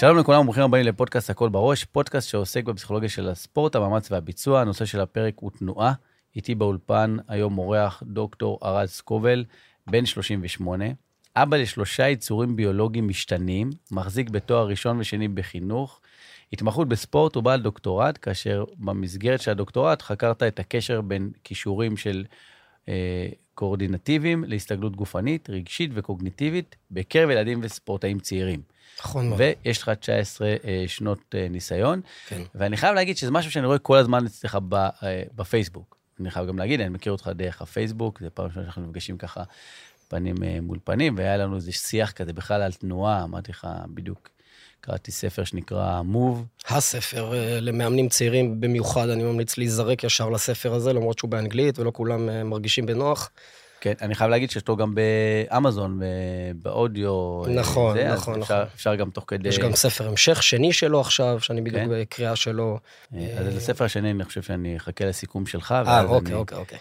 שלום לכולם, ברוכים הבאים לפודקאסט הכל בראש, פודקאסט שעוסק בפסיכולוגיה של הספורט, המאמץ והביצוע. הנושא של הפרק הוא תנועה. איתי באולפן היום אורח דוקטור ארד סקובל, בן 38, אבא לשלושה יצורים ביולוגיים משתנים, מחזיק בתואר ראשון ושני בחינוך, התמחות בספורט ובעל דוקטורט, כאשר במסגרת של הדוקטורט חקרת את הקשר בין כישורים של אה, קואורדינטיביים להסתגלות גופנית, רגשית וקוגניטיבית בקרב ילדים וספורטאים צעירים. נכון מאוד. ויש לך 19 אה, שנות אה, ניסיון, כן. ואני חייב להגיד שזה משהו שאני רואה כל הזמן אצלך אה, בפייסבוק. אני חייב גם להגיד, אני מכיר אותך דרך הפייסבוק, זה פעם ראשונה שאנחנו נפגשים ככה פנים מול פנים, והיה לנו איזה שיח כזה בכלל על תנועה, אמרתי לך בדיוק, קראתי ספר שנקרא Move. הספר למאמנים צעירים במיוחד, אני ממליץ להיזרק ישר לספר הזה, למרות שהוא באנגלית ולא כולם מרגישים בנוח. כן, אני חייב להגיד שיש לו גם באמזון, באודיו. אה, נכון, זה, אז נכון, אפשר, נכון. אפשר גם תוך כדי... יש גם ספר המשך שני שלו עכשיו, שאני בדיוק כן? בקריאה שלו. אה, אז לספר השני, אני חושב שאני אחכה לסיכום שלך. אה, אוקיי, אני- אוקיי, אוקיי.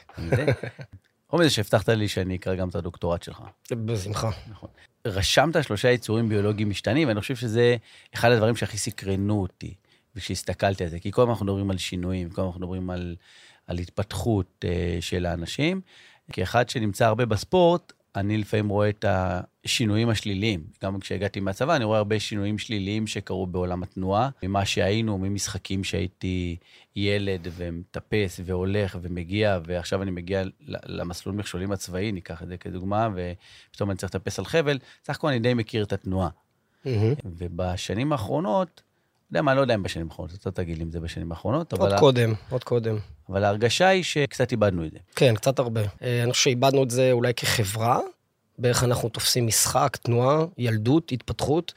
חוץ מזה שהבטחת לי שאני אקרא גם את הדוקטורט שלך. בשמחה. נכון. רשמת שלושה יצורים ביולוגיים משתנים, ואני חושב שזה אחד הדברים שהכי סקרנו אותי, וכשהסתכלתי על זה, כי כל הזמן אנחנו מדברים על שינויים, כל הזמן אנחנו מדברים על, על התפתחות uh, של האנשים. כאחד שנמצא הרבה בספורט, אני לפעמים רואה את השינויים השליליים. גם כשהגעתי מהצבא, אני רואה הרבה שינויים שליליים שקרו בעולם התנועה, ממה שהיינו, ממשחקים שהייתי ילד ומטפס והולך ומגיע, ועכשיו אני מגיע למסלול מכשולים הצבאי, ניקח את זה כדוגמה, ופתאום אני צריך לטפס על חבל. סך הכל אני די מכיר את התנועה. מהמם. ובשנים האחרונות, יודע מה, לא יודע אם בשנים האחרונות, אתה תגיד לי אם זה בשנים האחרונות, עוד אבל, ה- קודם, עוד קודם. אבל ההרגשה היא שקצת איבדנו את זה. כן, קצת הרבה. אה, אני חושב שאיבדנו את זה אולי כחברה, באיך אנחנו תופסים משחק, תנועה, ילדות, התפתחות.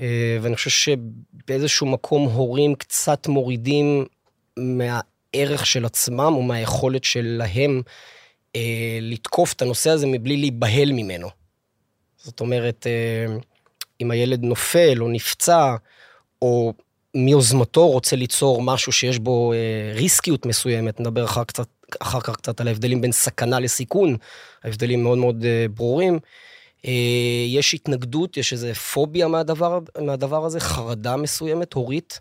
אה, ואני חושב שבאיזשהו מקום הורים קצת מורידים מהערך של עצמם או מהיכולת שלהם אה, לתקוף את הנושא הזה מבלי להיבהל ממנו. זאת אומרת, אה, אם הילד נופל או נפצע, או מיוזמתו רוצה ליצור משהו שיש בו אה, ריסקיות מסוימת, נדבר אחר, קצת, אחר כך קצת על ההבדלים בין סכנה לסיכון, ההבדלים מאוד מאוד אה, ברורים. אה, יש התנגדות, יש איזו פוביה מהדבר, מהדבר הזה, חרדה מסוימת, הורית,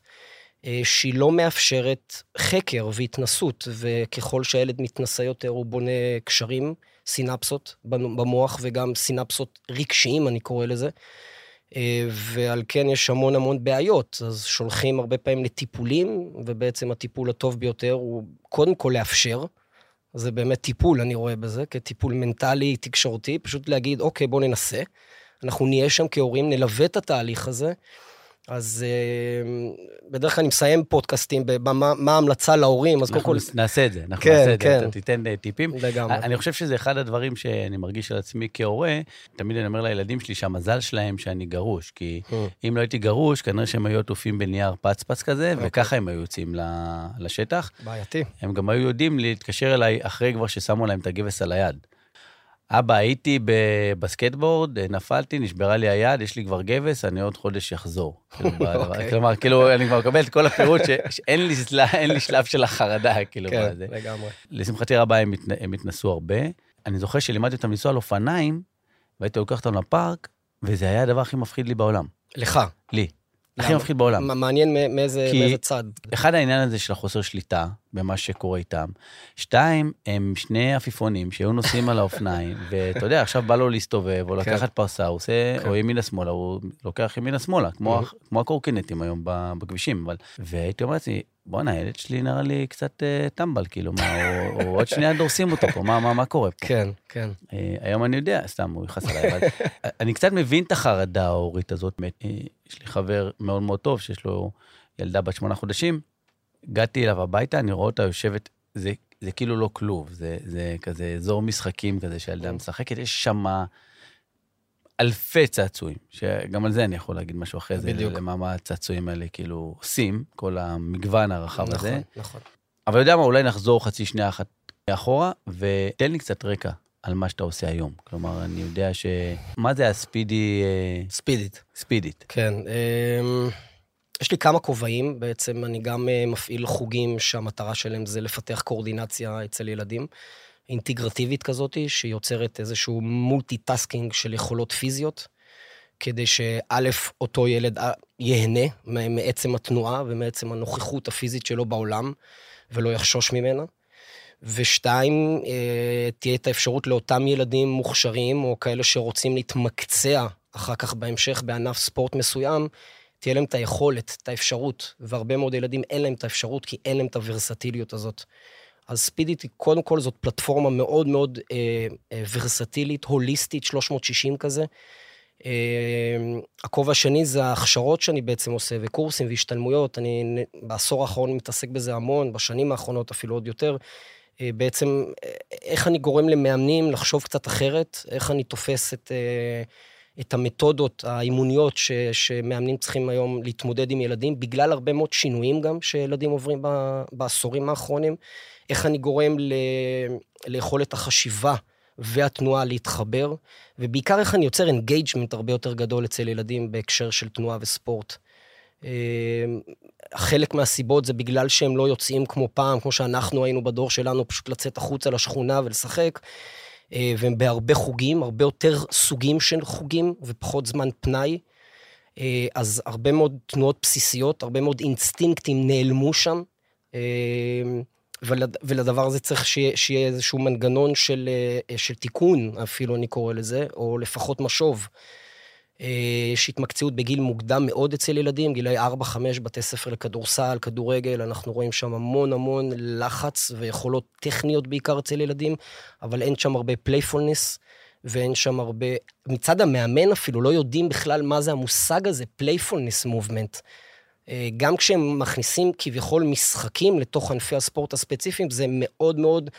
אה, שהיא לא מאפשרת חקר והתנסות, וככל שהילד מתנסה יותר, הוא בונה קשרים, סינפסות במוח, וגם סינפסות רגשיים, אני קורא לזה. ועל כן יש המון המון בעיות. אז שולחים הרבה פעמים לטיפולים, ובעצם הטיפול הטוב ביותר הוא קודם כל לאפשר. זה באמת טיפול, אני רואה בזה, כטיפול מנטלי, תקשורתי, פשוט להגיד, אוקיי, בואו ננסה. אנחנו נהיה שם כהורים, נלווה את התהליך הזה. אז אה, בדרך כלל אני מסיים פודקאסטים במה מה ההמלצה להורים, אז קודם אנחנו כל... נעשה את זה, אנחנו כן, נעשה את זה, כן. אתה תיתן אה, טיפים. לגמרי. אני חושב שזה אחד הדברים שאני מרגיש על עצמי כהורה, תמיד אני אומר לילדים שלי שהמזל שלהם שאני גרוש, כי Hmm. אם לא הייתי גרוש, כנראה שהם היו עטופים בנייר פצפץ כזה, אוקיי. וככה הם היו יוצאים לשטח. בעייתי. הם גם היו יודעים להתקשר אליי אחרי כבר ששמו להם את הגבס על היד. אבא, הייתי בסקטבורד, נפלתי, נשברה לי היד, יש לי כבר גבס, אני עוד חודש אחזור. כאילו, אוקיי. כלומר, כאילו, אני כבר מקבל את כל הפירוט שאין לי שלב של החרדה, כאילו, כן. לגמרי. לשמחתי רבה, הם, התנ... הם התנסו הרבה. אני זוכר שלימדתי אותם לנסוע על אופניים, והייתי לוקח אותם לפארק, וזה היה הדבר הכי מפחיד לי בעולם. לך. לי. הכי? מפחיד בעולם. מעניין מאיזה כי- מאיזה צד. אחד העניין הזה של החוסר שליטה במה שקורה איתם. שתיים, הם שני עפיפונים שהיו נוסעים על האופניים, ואתה יודע, עכשיו בא לו להסתובב, או כן. לקחת פרסה, הוא עושה, כן. או ימינה-שמאלה, הוא לוקח ימינה-שמאלה, כמו, Mhm. כמו הקורקינטים היום בכבישים, אבל... והייתי אומר לעצמי, בואנה, הילד שלי נראה לי קצת אה, טמבל, כאילו, מה, או, או עוד שנייה דורסים אותו פה, מה, מה, מה קורה פה? כן, כן. אה, היום אני יודע, סתם, הוא יכעס עליי, אבל אני קצת מבין את החרדה ההורית הזאת. אה, יש לי חבר מאוד מאוד טוב, שיש לו ילדה בת שמונה חודשים, הגעתי אליו הביתה, אני רואה אותה יושבת, זה, זה כאילו לא כלוב, זה, זה כזה אזור משחקים כזה שהילדה משחקת, יש שם אלפי צעצועים, שגם על זה אני יכול להגיד משהו אחרי זה, בדיוק. למה מה הצעצועים האלה כאילו עושים, כל המגוון הרחב הזה. נכון, נכון. אבל יודע מה, אולי נחזור חצי שנייה אחת אחורה, ותן לי קצת רקע על מה שאתה עושה היום. כלומר, אני יודע ש... מה זה הספידי... אה, ספידית. ספידית? כן. אמ, יש לי כמה כובעים, בעצם אני גם אה, מפעיל חוגים שהמטרה שלהם זה לפתח קואורדינציה אצל ילדים, אינטגרטיבית כזאת, שיוצרת איזשהו multitasking של יכולות פיזיות. כדי שא', אותו ילד אה, ייהנה מעצם התנועה ומעצם הנוכחות הפיזית שלו בעולם, ולא יחשוש ממנה. ושתיים, אה, תהיה את האפשרות לאותם ילדים מוכשרים, או כאלה שרוצים להתמקצע אחר כך בהמשך בענף ספורט מסוים, תהיה להם את היכולת, את האפשרות, והרבה מאוד ילדים אין להם את האפשרות, כי אין להם את הוורסטיליות הזאת. אז ספידיט, קודם כל, זאת פלטפורמה מאוד מאוד אה, אה, ורסטילית, הוליסטית, 360 כזה. אה, הכובע השני זה ההכשרות שאני בעצם עושה, וקורסים והשתלמויות. אני בעשור האחרון מתעסק בזה המון, בשנים האחרונות אפילו עוד יותר. אה, בעצם, אה, איך אני גורם למאמנים לחשוב קצת אחרת, איך אני תופס את... אה, את המתודות האימוניות ש, שמאמנים צריכים היום להתמודד עם ילדים, בגלל הרבה מאוד שינויים גם שילדים עוברים ב, בעשורים האחרונים. איך אני גורם ל, ליכולת החשיבה והתנועה להתחבר, ובעיקר איך אני יוצר engagement הרבה יותר גדול אצל ילדים בהקשר של תנועה וספורט. אה, חלק מהסיבות זה בגלל שהם לא יוצאים כמו פעם, כמו שאנחנו היינו בדור שלנו, פשוט לצאת החוצה לשכונה ולשחק. אה, והם בהרבה חוגים, הרבה יותר סוגים של חוגים ופחות זמן פנאי. אה, אז הרבה מאוד תנועות בסיסיות, הרבה מאוד אינסטינקטים נעלמו שם. אה, ולדבר הזה צריך שיהיה, שיהיה איזשהו מנגנון של, של תיקון, אפילו אני קורא לזה, או לפחות משוב. אה, יש התמקצעות בגיל מוקדם מאוד אצל ילדים, גילאי 4-5, בתי ספר לכדורסל, כדורגל, אנחנו רואים שם המון המון לחץ ויכולות טכניות בעיקר אצל ילדים, אבל אין שם הרבה playfulness, ואין שם הרבה... מצד המאמן אפילו לא יודעים בכלל מה זה המושג הזה, playfulness movement. אה, גם כשהם מכניסים כביכול משחקים לתוך ענפי הספורט הספציפיים, זה מאוד מאוד,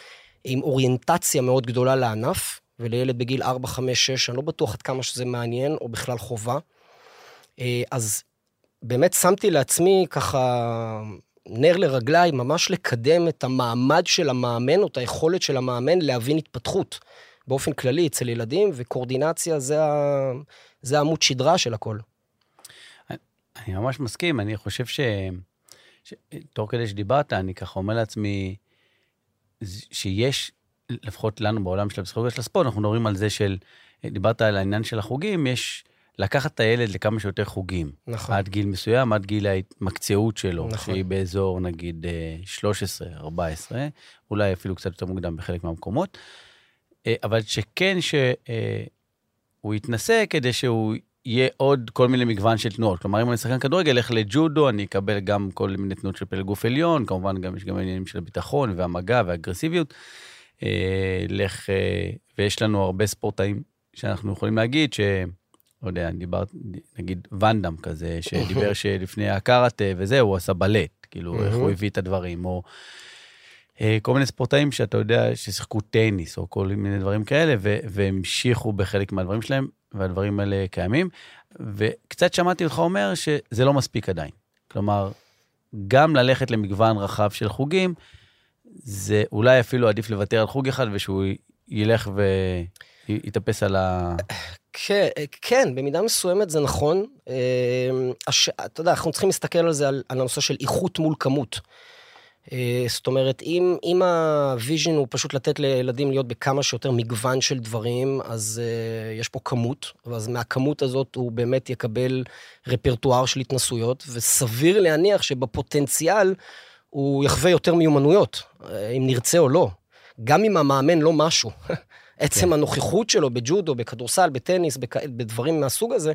עם אוריינטציה מאוד גדולה לענף. ולילד בגיל 4, 5, 6, אני לא בטוח עד כמה שזה מעניין, או בכלל חובה. אה, אז באמת שמתי לעצמי ככה נר לרגליי, ממש לקדם את המעמד של המאמן, או את היכולת של המאמן להבין התפתחות באופן כללי אצל ילדים, וקואורדינציה זה, ה... זה עמוד שדרה של הכל. אני ממש מסכים, אני חושב ש... ש... תוך כדי שדיברת, אני ככה אומר לעצמי, שיש לפחות לנו בעולם של הפסיכולוגיה של הספורט, אנחנו מדברים על זה של, דיברת על העניין של החוגים, יש לקחת את הילד לכמה שיותר חוגים. נכון. עד גיל מסוים, עד גיל ההתמקצעות שלו, נכון. שהיא באזור נגיד 13, 14, אולי אפילו קצת יותר מוקדם בחלק מהמקומות. אה, אבל שכן שהוא אה, יתנסה כדי שהוא יהיה עוד כל מיני מגוון של תנועות. כלומר, אם אני שחקן כדורגל, אלך לג'ודו, אני אקבל גם כל מיני תנועות של פלג גוף עליון, כמובן גם יש גם עניינים של הביטחון והמגע והאגרסיביות. אה, לך, אה, ויש לנו הרבה ספורטאים שאנחנו יכולים להגיד ש... לא יודע, דיברת, נגיד ואנדאם כזה, שדיבר שלפני הקארטה וזה, הוא עשה בלט, כאילו, איך הוא הביא את הדברים, או אה, כל מיני ספורטאים שאתה יודע ששיחקו טניס, או כל מיני דברים כאלה, והמשיכו בחלק מהדברים שלהם, והדברים האלה קיימים. וקצת שמעתי אותך אומר שזה לא מספיק עדיין. כלומר, גם ללכת למגוון רחב של חוגים, זה אולי אפילו עדיף לוותר על חוג אחד ושהוא ילך ויתאפס על ה... כן, כן, במידה מסוימת זה נכון. אמ. אתה יודע, אנחנו צריכים להסתכל על זה, על, על הנושא של איכות מול כמות. אה, זאת אומרת, אם, אם ה vision הוא פשוט לתת לילדים להיות בכמה שיותר מגוון של דברים, אז uh, יש פה כמות, ואז מהכמות הזאת הוא באמת יקבל רפרטואר של התנסויות, וסביר להניח שבפוטנציאל הוא יחווה יותר מיומנויות, אם נרצה או לא. גם אם המאמן לא משהו. עצם כן. הנוכחות שלו בג'ודו, בכדורסל, בטניס, בכ... בדברים מהסוג הזה,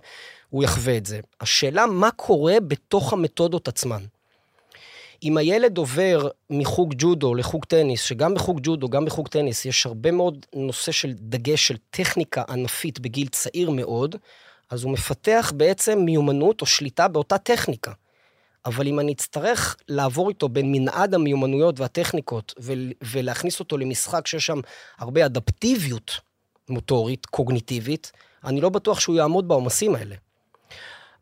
הוא יחווה את זה. השאלה, מה קורה בתוך המתודות עצמן? אם הילד עובר מחוג ג'ודו לחוג טניס, שגם בחוג ג'ודו, גם בחוג טניס, יש הרבה מאוד נושא של דגש של טכניקה ענפית בגיל צעיר מאוד, אז הוא מפתח בעצם מיומנות או שליטה באותה טכניקה. אבל אם אני אצטרך לעבור איתו בין מנעד המיומנויות והטכניקות ולהכניס אותו למשחק שיש שם הרבה אדפטיביות מוטורית, קוגניטיבית, אני לא בטוח שהוא יעמוד בעומסים האלה.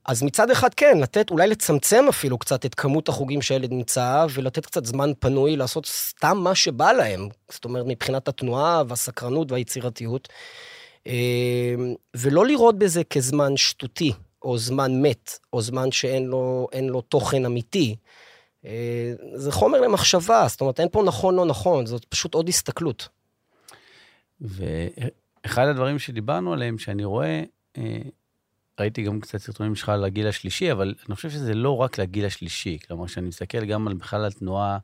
אז מצד אחד כן, לתת, אולי לצמצם אפילו קצת את כמות החוגים שהילד נמצא, ולתת קצת זמן פנוי לעשות סתם מה שבא להם. זאת אומרת, מבחינת התנועה והסקרנות והיצירתיות. אה, ולא לראות בזה כזמן שטותי. או זמן מת, או זמן שאין לו, לו תוכן אמיתי. אה, זה חומר למחשבה, זאת אומרת, אין פה נכון לא נכון, זאת פשוט עוד הסתכלות. ואחד הדברים שדיברנו עליהם, שאני רואה, אה, ראיתי גם קצת סרטונים שלך על הגיל השלישי, אבל אני חושב שזה לא רק לגיל השלישי. כלומר, כשאני מסתכל גם על בכלל על תנועה,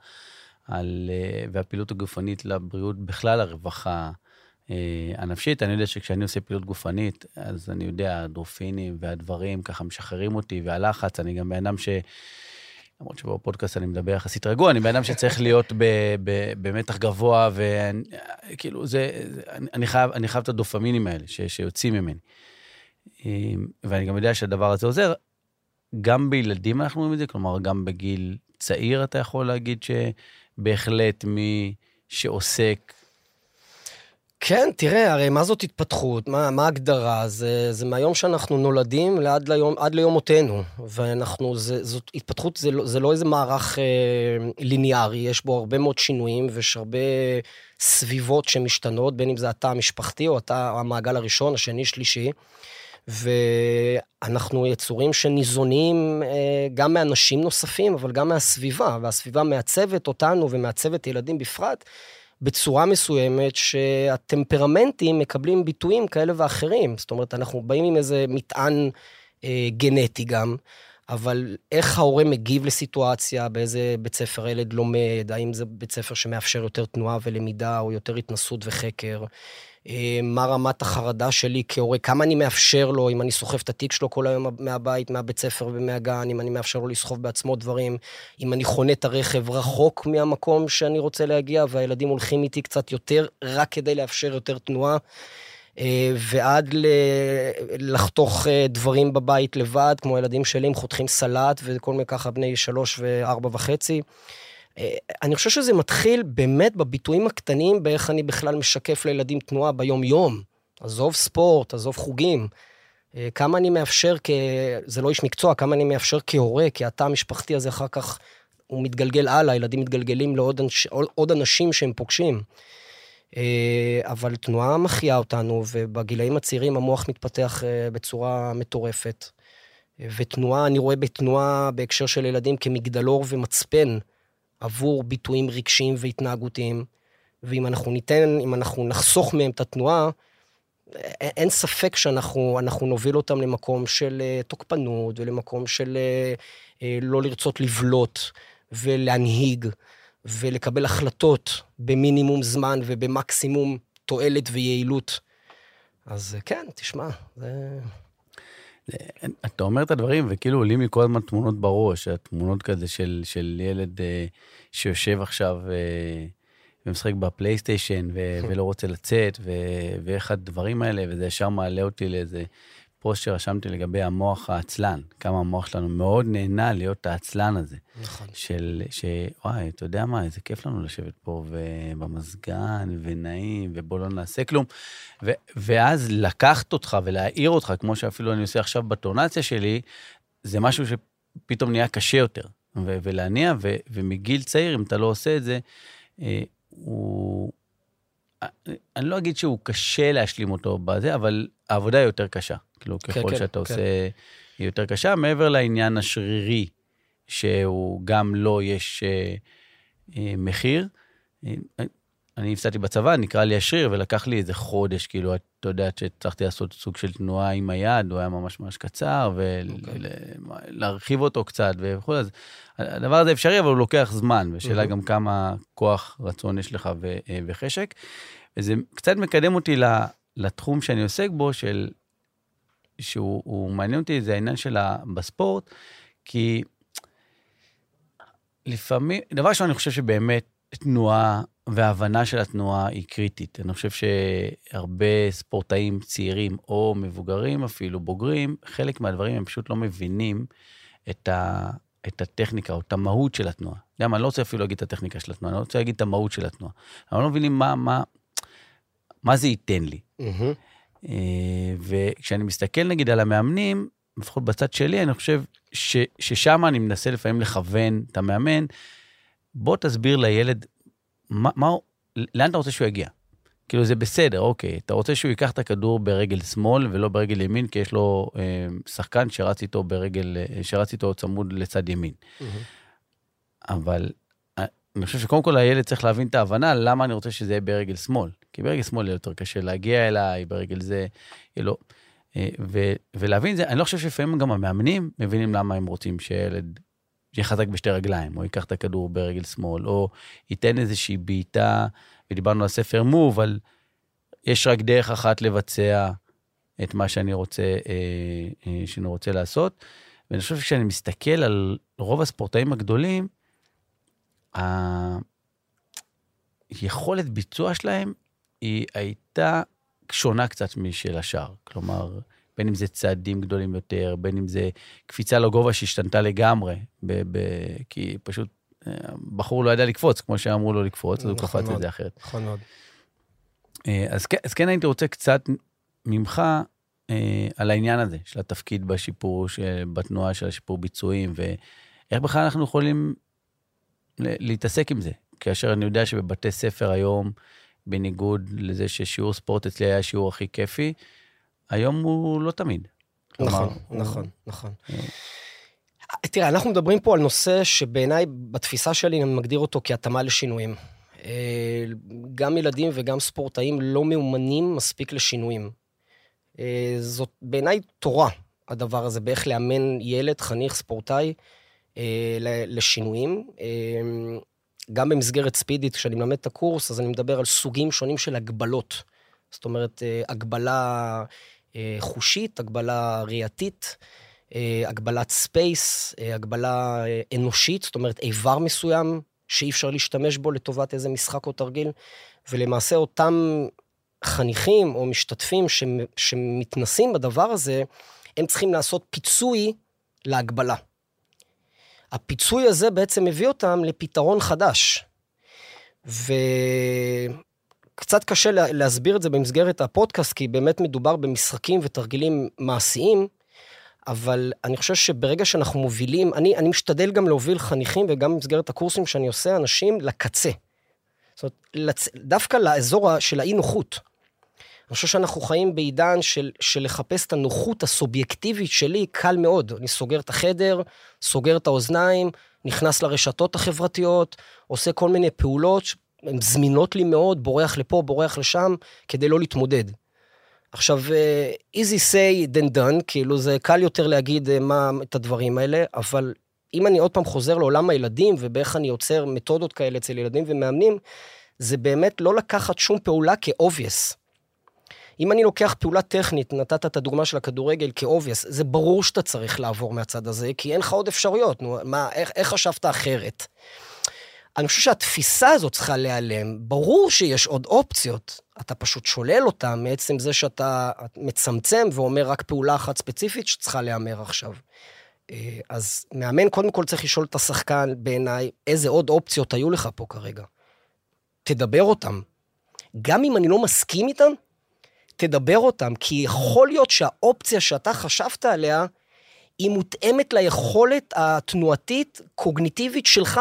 על, אה, והפעילות הגופנית לבריאות, בכלל הרווחה הנפשית, אני יודע שכשאני עושה פעילות גופנית, אז אני יודע, הדרופינים והדברים ככה משחררים אותי, והלחץ, אני גם בן אדם ש... למרות שבפודקאסט אני מדבר יחסית רגוע, אני בן אדם שצריך להיות ב, ב, במתח גבוה, וכאילו, זה, זה, אני, חייב, אני חייב את הדופמינים האלה ש, שיוצאים ממני. ואני גם יודע שהדבר הזה עוזר. גם בילדים אנחנו רואים את זה, כלומר, גם בגיל צעיר אתה יכול להגיד שבהחלט מי שעוסק כן, תראה, הרי מה זאת התפתחות? מה, ההגדרה? זה, זה מהיום שאנחנו נולדים לעד ליום, עד ליום מותנו. ואנחנו, זה, זאת התפתחות, זה לא, זה לא איזה מערך אה, ליניארי, יש בו הרבה מאוד שינויים ויש הרבה סביבות שמשתנות, בין אם זה התא המשפחתי או התא המעגל הראשון, השני, שלישי. ואנחנו יצורים שניזונים אה, גם מאנשים נוספים, אבל גם מהסביבה, והסביבה מעצבת אותנו ומעצבת ילדים בפרט. בצורה מסוימת שהטמפרמנטים מקבלים ביטויים כאלה ואחרים. זאת אומרת, אנחנו באים עם איזה מטען אה, גנטי גם, אבל איך ההורה מגיב לסיטואציה, באיזה בית ספר הילד לומד, האם זה בית ספר שמאפשר יותר תנועה ולמידה או יותר התנסות וחקר. אה, מה רמת החרדה שלי כהורה, כמה אני מאפשר לו, אם אני סוחב את התיק שלו כל היום מהבית, מהבית ספר ומהגן, אם אני מאפשר לו לסחוב בעצמו דברים, אם אני חונה את הרכב רחוק מהמקום שאני רוצה להגיע, והילדים הולכים איתי קצת יותר, רק כדי לאפשר יותר תנועה. אה, ועד ל... לחתוך אה, דברים בבית לבד, כמו הילדים שלי, הם חותכים סלט וכל מיני ככה בני שלוש וארבע וחצי. אה, אני חושב שזה מתחיל באמת בביטויים הקטנים, באיך אני בכלל משקף לילדים תנועה ביום-יום. עזוב ספורט, עזוב חוגים. אה, כמה אני מאפשר כ... זה לא איש מקצוע, כמה אני מאפשר כהורה, כי התא המשפחתי הזה אחר כך, הוא מתגלגל הלאה, ילדים מתגלגלים לעוד אנש... עוד אנשים שהם פוגשים. אה, אבל תנועה מחיה אותנו, ובגילאים הצעירים המוח מתפתח בצורה מטורפת. ותנועה, אני רואה בתנועה בהקשר של ילדים כמגדלור ומצפן עבור ביטויים רגשיים והתנהגותיים, ואם אנחנו ניתן, אם אנחנו נחסוך מהם את התנועה, אין ספק שאנחנו נוביל אותם למקום של אה, תוקפנות ולמקום של אה, אה, לא לרצות לבלוט ולהנהיג ולקבל החלטות במינימום זמן ובמקסימום תועלת ויעילות. אז כן, תשמע, זה... אתה אומר את הדברים, וכאילו עולים לי כל הזמן תמונות בראש, התמונות כזה של, של ילד אה, שיושב עכשיו אה, ומשחק בפלייסטיישן ו, ולא רוצה לצאת, ו, ואיך הדברים האלה, וזה ישר מעלה אותי לאיזה פוסט שרשמתי לגבי המוח העצלן, כמה המוח שלנו מאוד נהנה להיות העצלן הזה. נכון. של, שוואי, אתה יודע מה, איזה כיף לנו לשבת פה במזגן, ונעים, ובוא לא נעשה כלום. ו, ואז לקחת אותך ולהעיר אותך, כמו שאפילו אני עושה עכשיו בטונציה שלי, זה משהו שפתאום נהיה קשה יותר. ו- ולהניע, ו- ומגיל צעיר, אם אתה לא עושה את זה, אה, הוא... אני לא אגיד שהוא קשה להשלים אותו בזה, אבל העבודה היא יותר קשה. כאילו, כן, ככל כן, שאתה כן. עושה, היא יותר קשה, מעבר לעניין השרירי, שהוא גם לו לא יש אה, אה, מחיר. אני הפסדתי בצבא, נקרא לי השריר, ולקח לי איזה חודש, כאילו, אתה יודע, שהצלחתי לעשות סוג של תנועה עם היד, הוא היה ממש ממש קצר, ולהרחיב okay. אותו קצת וכו', אז הדבר הזה אפשרי, אבל הוא לוקח זמן, ושאלה mm-hmm. גם כמה כוח רצון יש לך ו- אה, וחשק. וזה קצת מקדם אותי לתחום שאני עוסק בו, של שהוא מעניין אותי, זה העניין שלה בספורט, כי לפעמים, דבר ראשון, אני חושב שבאמת תנועה וההבנה של התנועה היא קריטית. אני חושב שהרבה ספורטאים צעירים או מבוגרים, אפילו בוגרים, חלק מהדברים הם פשוט לא מבינים את, ה, את הטכניקה או את המהות של התנועה. מה, אני לא רוצה אפילו להגיד את הטכניקה של התנועה, אני רוצה להגיד את המהות של התנועה. אבל לא מבינים מה, מה, מה זה ייתן לי. Mm-hmm. וכשאני מסתכל נגיד על המאמנים, לפחות בצד שלי, אני חושב ש, ששם אני מנסה לפעמים לכוון את המאמן, בוא תסביר לילד מה, מה, לאן אתה רוצה שהוא יגיע. כאילו זה בסדר, אוקיי, אתה רוצה שהוא ייקח את הכדור ברגל שמאל ולא ברגל ימין, כי יש לו אה, שחקן שרץ איתו ברגל, אה, שרץ איתו צמוד לצד ימין. Mm-hmm. אבל אה, אני חושב שקודם כל הילד צריך להבין את ההבנה למה אני רוצה שזה יהיה ברגל שמאל. כי ברגל שמאל יהיה יותר קשה להגיע אליי, ברגל זה יהיה לו... אה, ו- ולהבין זה, אני לא חושב שלפעמים גם המאמנים מבינים למה הם רוצים שילד יהיה חזק בשתי רגליים, או ייקח את הכדור ברגל שמאל, או ייתן איזושהי בעיטה, ודיברנו על ספר מוב, על יש רק דרך אחת לבצע את מה שאני רוצה, אה, אה, שאני רוצה לעשות. ואני חושב שכשאני מסתכל על רוב הספורטאים הגדולים, היכולת ביצוע שלהם היא הייתה שונה קצת משל השאר. כלומר, בין אם זה צעדים גדולים יותר, בין אם זה קפיצה לגובה שהשתנתה לגמרי, ב- ב- כי פשוט אה, בחור לא ידע לקפוץ, כמו שאמרו לו לקפוץ, אז הוא נכון קפץ. את זה אחרת. נכון מאוד. אה, אז, אז כן הייתי רוצה קצת ממך אה, על העניין הזה של התפקיד בשיפור, של, בתנועה של השיפור ביצועים, ואיך בכלל אנחנו יכולים ל- להתעסק עם זה. כאשר אני יודע שבבתי ספר היום, בניגוד לזה ששיעור ספורט אצלי היה השיעור הכי כיפי, היום הוא לא תמיד. כלומר, נכון, הוא- נכון, נכון. אה. תראה, אנחנו מדברים פה על נושא שבעיניי, בתפיסה שלי, אני מגדיר אותו כהתאמה לשינויים. אה, גם ילדים וגם ספורטאים לא מאומנים מספיק לשינויים. אה, זאת בעיניי תורה, הדבר הזה, באיך לאמן ילד, חניך, ספורטאי, לשינויים. גם במסגרת ספידית, כשאני מלמד את הקורס, אז אני מדבר על סוגים שונים של הגבלות. זאת אומרת, הגבלה חושית, הגבלה ראייתית, אה, הגבלת space, אה, הגבלה אה, אנושית, זאת אומרת, איבר מסוים שאי אפשר להשתמש בו לטובת איזה משחק או תרגיל, ולמעשה אותם חניכים או משתתפים שמ- שמתנסים בדבר הזה, הם צריכים לעשות פיצוי להגבלה. הפיצוי הזה בעצם מביא אותם לפתרון חדש. וקצת קשה לה- להסביר את זה במסגרת הפודקאסט, כי באמת מדובר במשחקים ותרגילים מעשיים, אבל אני חושב שברגע שאנחנו מובילים, אני, אני משתדל גם להוביל חניכים, וגם במסגרת הקורסים שאני עושה, אנשים לקצה. זאת אומרת, לצ... דווקא לאזור של האי-נוחות. אני חושב שאנחנו חיים בעידן של, של לחפש את הנוחות הסובייקטיבית שלי, קל מאוד. אני סוגר את החדר, סוגר את האוזניים, נכנס לרשתות החברתיות, עושה כל מיני פעולות שהן זמינות לי מאוד, בורח לפה, בורח לשם, כדי לא להתמודד. עכשיו, אה, easy say than done, כאילו זה קל יותר להגיד אה, מה, את הדברים האלה, אבל אם אני עוד פעם חוזר לעולם הילדים ובאיך אני יוצר מתודות כאלה אצל ילדים ומאמנים, זה באמת לא לקחת שום פעולה כ-obvious. אם אני לוקח פעולה טכנית, נתת את הדוגמה של הכדורגל כ-obvious, זה ברור שאתה צריך לעבור מהצד הזה, כי אין לך עוד אפשרויות. נו, מה, איך, איך חשבת אחרת? אני חושב שהתפיסה הזאת צריכה להיעלם. ברור שיש עוד אופציות, אתה פשוט שולל אותה מעצם זה שאתה מצמצם ואומר רק פעולה אחת ספציפית שצריכה להיאמר עכשיו. אה, אז מאמן קודם כל צריך לשאול את השחקן, בעיניי, איזה עוד אופציות היו לך פה כרגע. תדבר אותם. גם אם אני לא מסכים איתם, תדבר אותם, כי יכול להיות שהאופציה שאתה חשבת עליה, היא מותאמת ליכולת התנועתית, קוגניטיבית שלך,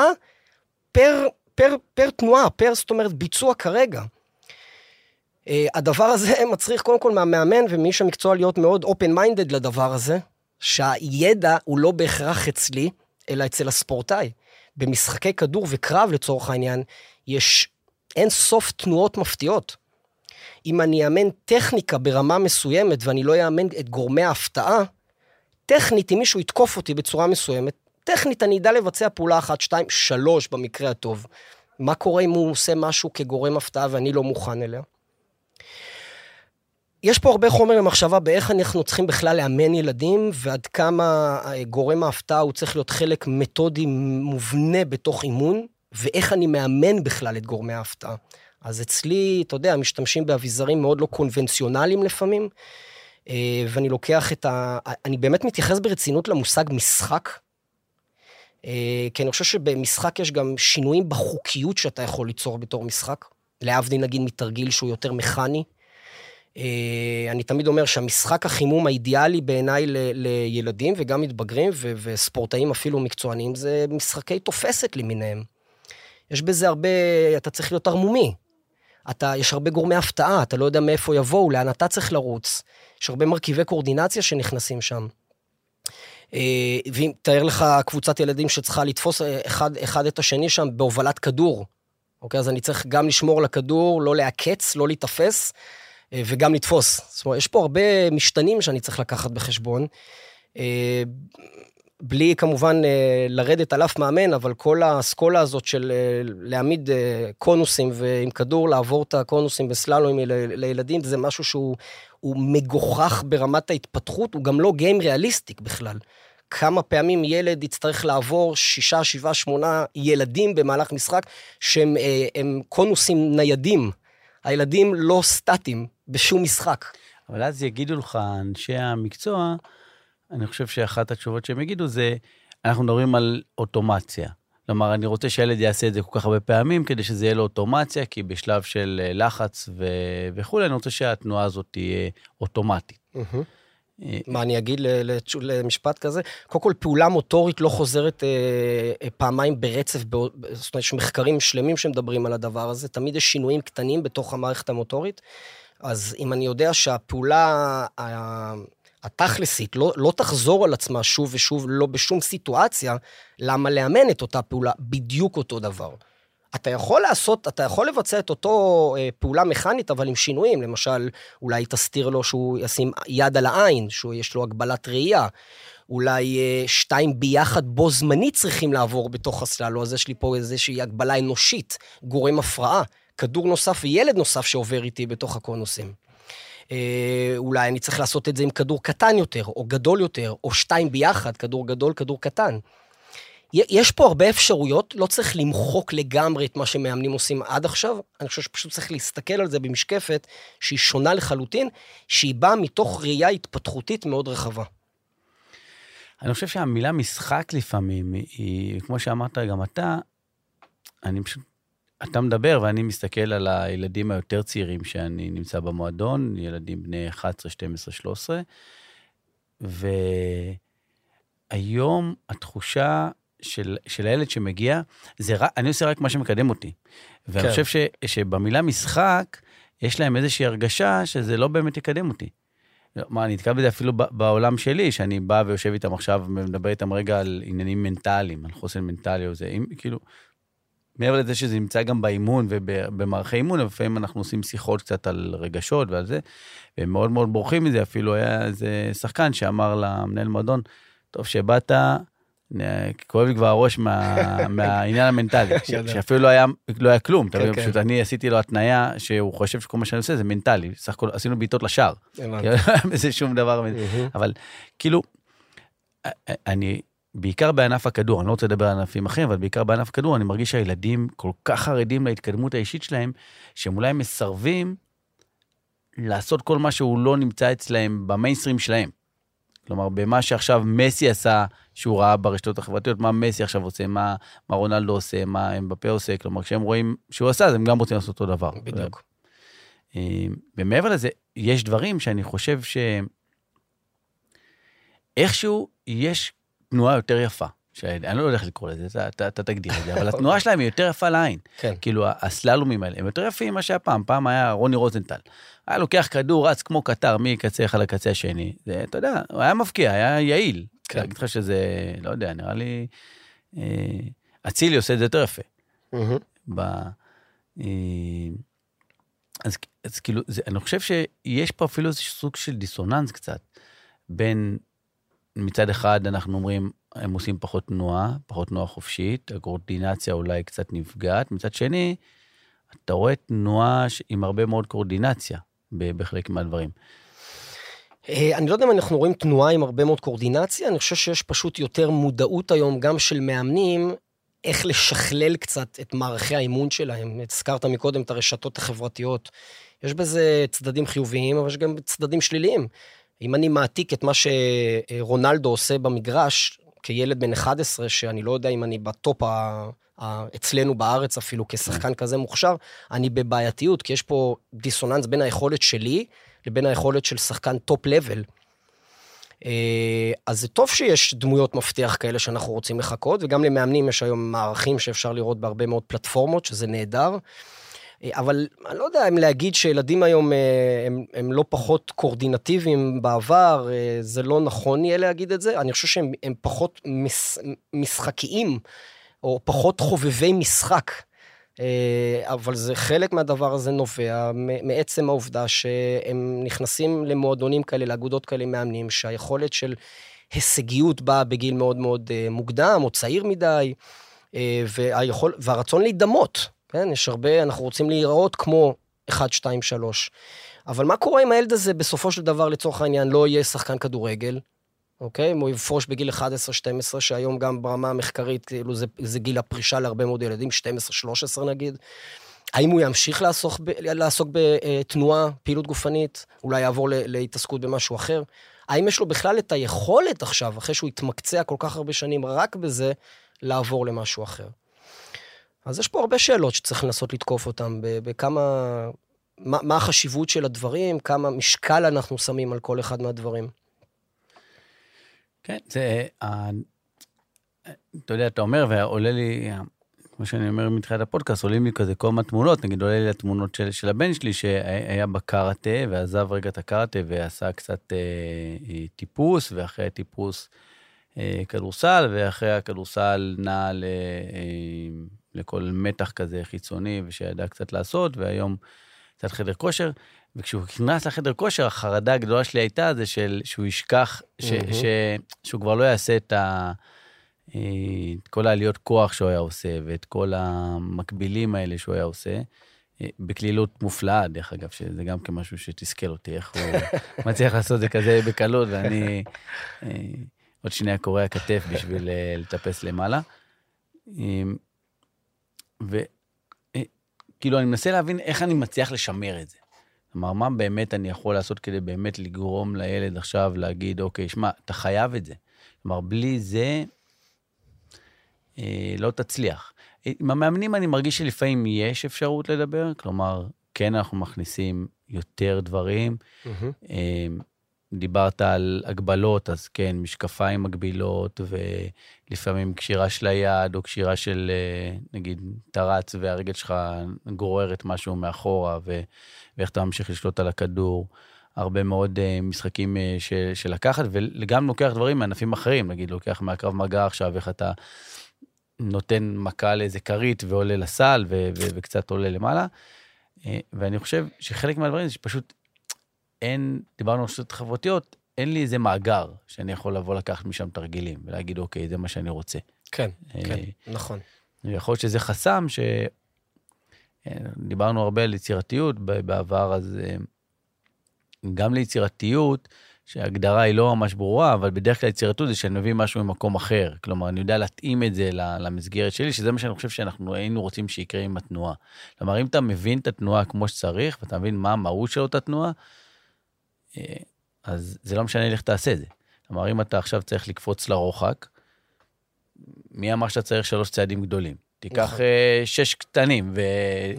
פר, פר, פר תנועה, פר, זאת אומרת, ביצוע כרגע. Uh, הדבר הזה מצריך קודם כל מהמאמן ומאיש המקצוע להיות מאוד open-minded לדבר הזה, שהידע הוא לא בהכרח אצלי, אלא אצל הספורטאי. במשחקי כדור וקרב, לצורך העניין, יש אין סוף תנועות מפתיעות. אם אני אאמן טכניקה ברמה מסוימת ואני לא אאמן את גורמי ההפתעה, טכנית, אם מישהו יתקוף אותי בצורה מסוימת, טכנית אני אדע לבצע פעולה אחת, שתיים, שלוש במקרה הטוב. מה קורה אם הוא עושה משהו כגורם הפתעה ואני לא מוכן אליה? יש פה הרבה חומר למחשבה באיך אנחנו צריכים בכלל לאמן ילדים, ועד כמה אה, גורם ההפתעה הוא צריך להיות חלק מתודי מובנה בתוך אימון, ואיך אני מאמן בכלל את גורמי ההפתעה. אז אצלי, אתה יודע, משתמשים באביזרים מאוד לא קונבנציונליים לפעמים, אה, ואני לוקח את ה... אני באמת מתייחס ברצינות למושג משחק, כי אני חושב שבמשחק יש גם שינויים בחוקיות שאתה יכול ליצור בתור משחק, להבדיל נגיד מתרגיל שהוא יותר מכני. אה, אני תמיד אומר שהמשחק החימום האידיאלי בעיניי ל- לילדים וגם מתבגרים ו- וספורטאים אפילו מקצוענים זה משחקי תופסת למיניהם. יש בזה הרבה, אתה צריך להיות ערמומי. אתה, יש הרבה גורמי הפתעה, אתה לא יודע מאיפה יבואו, לאן אתה צריך לרוץ. יש הרבה מרכיבי קואורדינציה שנכנסים שם. אה, ואם תאר לך קבוצת ילדים שצריכה לתפוס אה, אחד, אחד את השני שם בהובלת כדור. אוקיי, אז אני צריך גם לשמור על הכדור, לא לעקץ, לא להיתפס, אה, וגם לתפוס. זאת אומרת, יש פה הרבה משתנים שאני צריך לקחת בחשבון. אה, בלי כמובן אה, לרדת על אף מאמן, אבל כל האסכולה הזאת של להעמיד קונוסים ועם כדור לעבור את הקונוסים בסללומים לילדים, זה משהו שהוא מגוחך ברמת ההתפתחות, הוא גם לא גיים ריאליסטיק בכלל. כמה פעמים ילד יצטרך לעבור שישה, שבעה, שמונה ילדים במהלך משחק שהם קונוסים ניידים. הילדים לא סטטיים בשום משחק. אבל אז יגידו לך אנשי המקצוע, אני חושב שאחת התשובות שהם יגידו זה, אנחנו מדברים על אוטומציה. כלומר, אני רוצה שהילד יעשה את זה כל כך הרבה פעמים, כדי שזה יהיה לו אוטומציה, כי בשלב של אה, לחץ ו... וכולי, אני רוצה שהתנועה הזאת תהיה אוטומטית. Mm-hmm. מה אני אגיד למשפט כזה? קודם כל, פעולה מוטורית לא חוזרת אה, אה, פעמיים ברצף, זאת אומרת, יש מחקרים שלמים שמדברים על הדבר הזה, תמיד יש שינויים קטנים בתוך המערכת המוטורית. אז אם אני יודע שהפעולה התכלסית לא, לא תחזור על עצמה שוב ושוב, לא בשום סיטואציה, למה לאמן את אותה פעולה בדיוק אותו דבר? אתה יכול לעשות, אתה יכול לבצע את אותו אה, פעולה מכנית, אבל עם שינויים. למשל, אולי תסתיר לו שהוא ישים יד על העין, שיש לו הגבלת ראייה. אולי אה, שתיים ביחד בו זמנית צריכים לעבור בתוך הסללו, אז יש לי פה איזושהי הגבלה אנושית, גורם הפרעה. כדור נוסף וילד נוסף שעובר איתי בתוך הקונוסים. אה, אולי אני צריך לעשות את זה עם כדור קטן יותר, או גדול יותר, או שתיים ביחד, כדור גדול, כדור קטן. יש פה הרבה אפשרויות, לא צריך למחוק לגמרי את מה שמאמנים עושים עד עכשיו, אני חושב שפשוט צריך להסתכל על זה במשקפת שהיא שונה לחלוטין, שהיא באה מתוך ראייה התפתחותית מאוד רחבה. אני חושב שהמילה משחק לפעמים, היא, כמו שאמרת גם אתה, אני פשוט, אתה מדבר ואני מסתכל על הילדים היותר צעירים שאני נמצא במועדון, ילדים בני 11, 12, 13, והיום התחושה של, של הילד שמגיע, זה רק, אני עושה רק מה שמקדם אותי. ואני כן. חושב ש, שבמילה משחק, יש להם איזושהי הרגשה שזה לא באמת יקדם אותי. מה, אני נתקל בזה אפילו בעולם שלי, שאני בא ויושב איתם עכשיו ומדבר איתם רגע על עניינים מנטליים, על חוסן מנטלי או זה, אם, כאילו, מעבר לזה שזה נמצא גם באימון ובמערכי אימון, לפעמים אנחנו עושים שיחות קצת על רגשות ועל זה, והם מאוד מאוד בורחים מזה, אפילו היה איזה שחקן שאמר למנהל מועדון, טוב שבאת, כואב לי כבר הראש מה, מהעניין המנטלי, שאפילו לא היה, לא היה כלום, אתה מבין, כן, פשוט כן. אני עשיתי לו התניה שהוא חושב שכל מה שאני עושה זה מנטלי, סך הכל עשינו בעיטות לשער, זה שום דבר, אבל כאילו, אני, בעיקר בענף הכדור, אני לא רוצה לדבר על ענפים אחרים, אבל בעיקר בענף הכדור, אני מרגיש שהילדים כל כך חרדים להתקדמות האישית שלהם, שהם אולי מסרבים לעשות כל מה שהוא לא נמצא אצלהם במיינסטרים שלהם. כלומר, במה שעכשיו מסי עשה, שהוא ראה ברשתות החברתיות, מה מסי עכשיו עושה, מה, מה רונלדו עושה, מה אמבפה עושה, כלומר, כשהם רואים שהוא עשה, אז הם גם רוצים לעשות אותו דבר. בדיוק. אה, ומעבר לזה, יש דברים שאני חושב שאיכשהו יש תנועה יותר יפה. שאני לא יודע איך לקרוא לזה, אתה, אתה, אתה תגדיר את זה, אבל התנועה שלהם היא יותר יפה לעין. כן. כאילו, הסללומים האלה, הם יותר יפים ממה שהיה פעם. פעם היה רוני רוזנטל. היה לוקח כדור, רץ כמו קטר מקצה אחד לקצה השני. זה, אתה יודע, הוא היה מבקיע, היה יעיל. כן. אני אגיד לך שזה, לא יודע, נראה לי... אה, אצילי עושה את זה יותר יפה. ב, אה, אז, אז כאילו, זה, אני חושב שיש פה אפילו איזה סוג של דיסוננס קצת, בין, מצד אחד אנחנו אומרים, הם עושים פחות תנועה, פחות תנועה חופשית, הקורדינציה אולי קצת נפגעת. מצד שני, אתה רואה תנועה עם הרבה מאוד קורדינציה בחלק מהדברים. אה, אני לא יודע אם אנחנו רואים תנועה עם הרבה מאוד קורדינציה, אני חושב שיש פשוט יותר מודעות היום, גם של מאמנים, איך לשכלל קצת את מערכי האימון שלהם. הזכרת מקודם את הרשתות החברתיות. יש בזה צדדים חיוביים, אבל יש גם צדדים שליליים. אם אני מעתיק את מה שרונלדו עושה במגרש, כילד בן 11, שאני לא יודע אם אני ב top ה... אצלנו בארץ אפילו כשחקן כזה מוכשר, אני בבעייתיות, כי יש פה דיסוננס בין היכולת שלי לבין היכולת של שחקן top-level. אה, אז זה טוב שיש דמויות מפתח כאלה שאנחנו רוצים לחכות, וגם למאמנים יש היום מערכים שאפשר לראות בהרבה מאוד פלטפורמות, שזה נהדר. אה, אבל אני לא יודע אם להגיד שילדים היום אה, הם, הם לא פחות קורדינטיביים בעבר, אה, זה לא נכון יהיה להגיד את זה. אני חושב שהם פחות מש, משחקיים, או פחות חובבי משחק. אבל זה חלק מהדבר הזה נובע מעצם העובדה שהם נכנסים למועדונים כאלה, לאגודות כאלה מאמנים, שהיכולת של הישגיות באה בגיל מאוד מאוד מוקדם, או צעיר מדי, והיכול, והרצון להידמות, כן? יש הרבה, אנחנו רוצים להיראות כמו 1, 2, 3. אבל מה קורה אם הילד הזה בסופו של דבר, לצורך העניין, לא יהיה שחקן כדורגל, אוקיי? אם הוא יפרוש בגיל 11-12, שהיום גם ברמה המחקרית, כאילו זה, זה גיל הפרישה להרבה מאוד ילדים, 12-13 נגיד. האם הוא ימשיך לעסוק, ב, לעסוק בתנועה, פעילות גופנית, אולי יעבור להתעסקות במשהו אחר? האם יש לו בכלל את היכולת עכשיו, אחרי שהוא התמקצע כל כך הרבה שנים רק בזה, לעבור למשהו אחר? אז יש פה הרבה שאלות שצריך לנסות לתקוף אותן, בכמה... מה, מה החשיבות של הדברים, כמה משקל אנחנו שמים על כל אחד מהדברים. כן, זה... אתה יודע, אתה אומר, ועולה לי, כמו שאני אומר מתחילת הפודקאסט, עולים לי כזה כל מיני תמונות, נגיד עולה לי התמונות של, של הבן שלי שהיה בקארטה ועזב רגע את הקארטה ועשה קצת אה, טיפוס, ואחרי הטיפוס אה, כדורסל, ואחרי הכדורסל נע ל, אה, לכל מתח כזה חיצוני ושידע קצת לעשות, והיום קצת חדר כושר. וכשהוא נכנס לחדר כושר, החרדה הגדולה שלי הייתה זה של, שהוא ישכח, ש, mm-hmm. ש, שהוא כבר לא יעשה את, ה, אה, את כל העליות כוח שהוא היה עושה, ואת כל המקבילים האלה שהוא היה עושה, אה, בקלילות מופלאה, דרך אגב, שזה גם כמשהו שתסכל אותי, איך הוא מצליח לעשות את זה כזה בקלות, ואני אה, עוד שנייה קורע כתף בשביל לטפס למעלה. וכאילו, אני מנסה להבין איך אני מצליח לשמר את זה. כלומר, מה באמת אני יכול לעשות כדי באמת לגרום לילד עכשיו להגיד, אוקיי, שמע, אתה חייב את זה. כלומר, בלי זה אה, לא תצליח. עם המאמנים אני מרגיש שלפעמים יש אפשרות לדבר, כלומר, כן, אנחנו מכניסים יותר דברים. Mm-hmm. אה, דיברת על הגבלות, אז כן, משקפיים מגבילות, ולפעמים קשירה של היד, או קשירה של, אה, נגיד, אתה רץ והרגל שלך גוררת משהו מאחורה, ו... ואיך אתה ממשיך לשלוט על הכדור. הרבה מאוד uh, משחקים uh, של, של לקחת, וגם לוקח דברים מענפים אחרים, נגיד, לוקח מהקרב מגע עכשיו, איך אתה נותן מכה לאיזה כרית ועולה לסל, ו- ו- וקצת עולה למעלה. ואני חושב שחלק מהדברים זה שפשוט אין, דיברנו על רשתות חברתיות, אין לי איזה מאגר שאני יכול לבוא לקחת משם תרגילים ולהגיד, אוקיי, זה מה שאני רוצה. כן, כן, נכון. יכול להיות שזה חסם ש... דיברנו הרבה על יצירתיות בעבר, אז אה, גם ליצירתיות, שההגדרה היא לא ממש ברורה, אבל בדרך כלל יצירתיות זה שאני מביא משהו ממקום אחר. כלומר, אני יודע להתאים את זה למסגרת שלי, שזה מה שאני חושב שאנחנו היינו רוצים שיקרה עם התנועה. כלומר, אם אתה מבין את התנועה כמו שצריך, ואתה מבין מה המהות של אותה תנועה, אה, אז זה לא משנה איך תעשה את זה. כלומר, אם אתה עכשיו צריך לקפוץ לרוחק, מי אמר שאתה צריך שלוש צעדים גדולים? תיקח נכון. אה, שש קטנים, ו...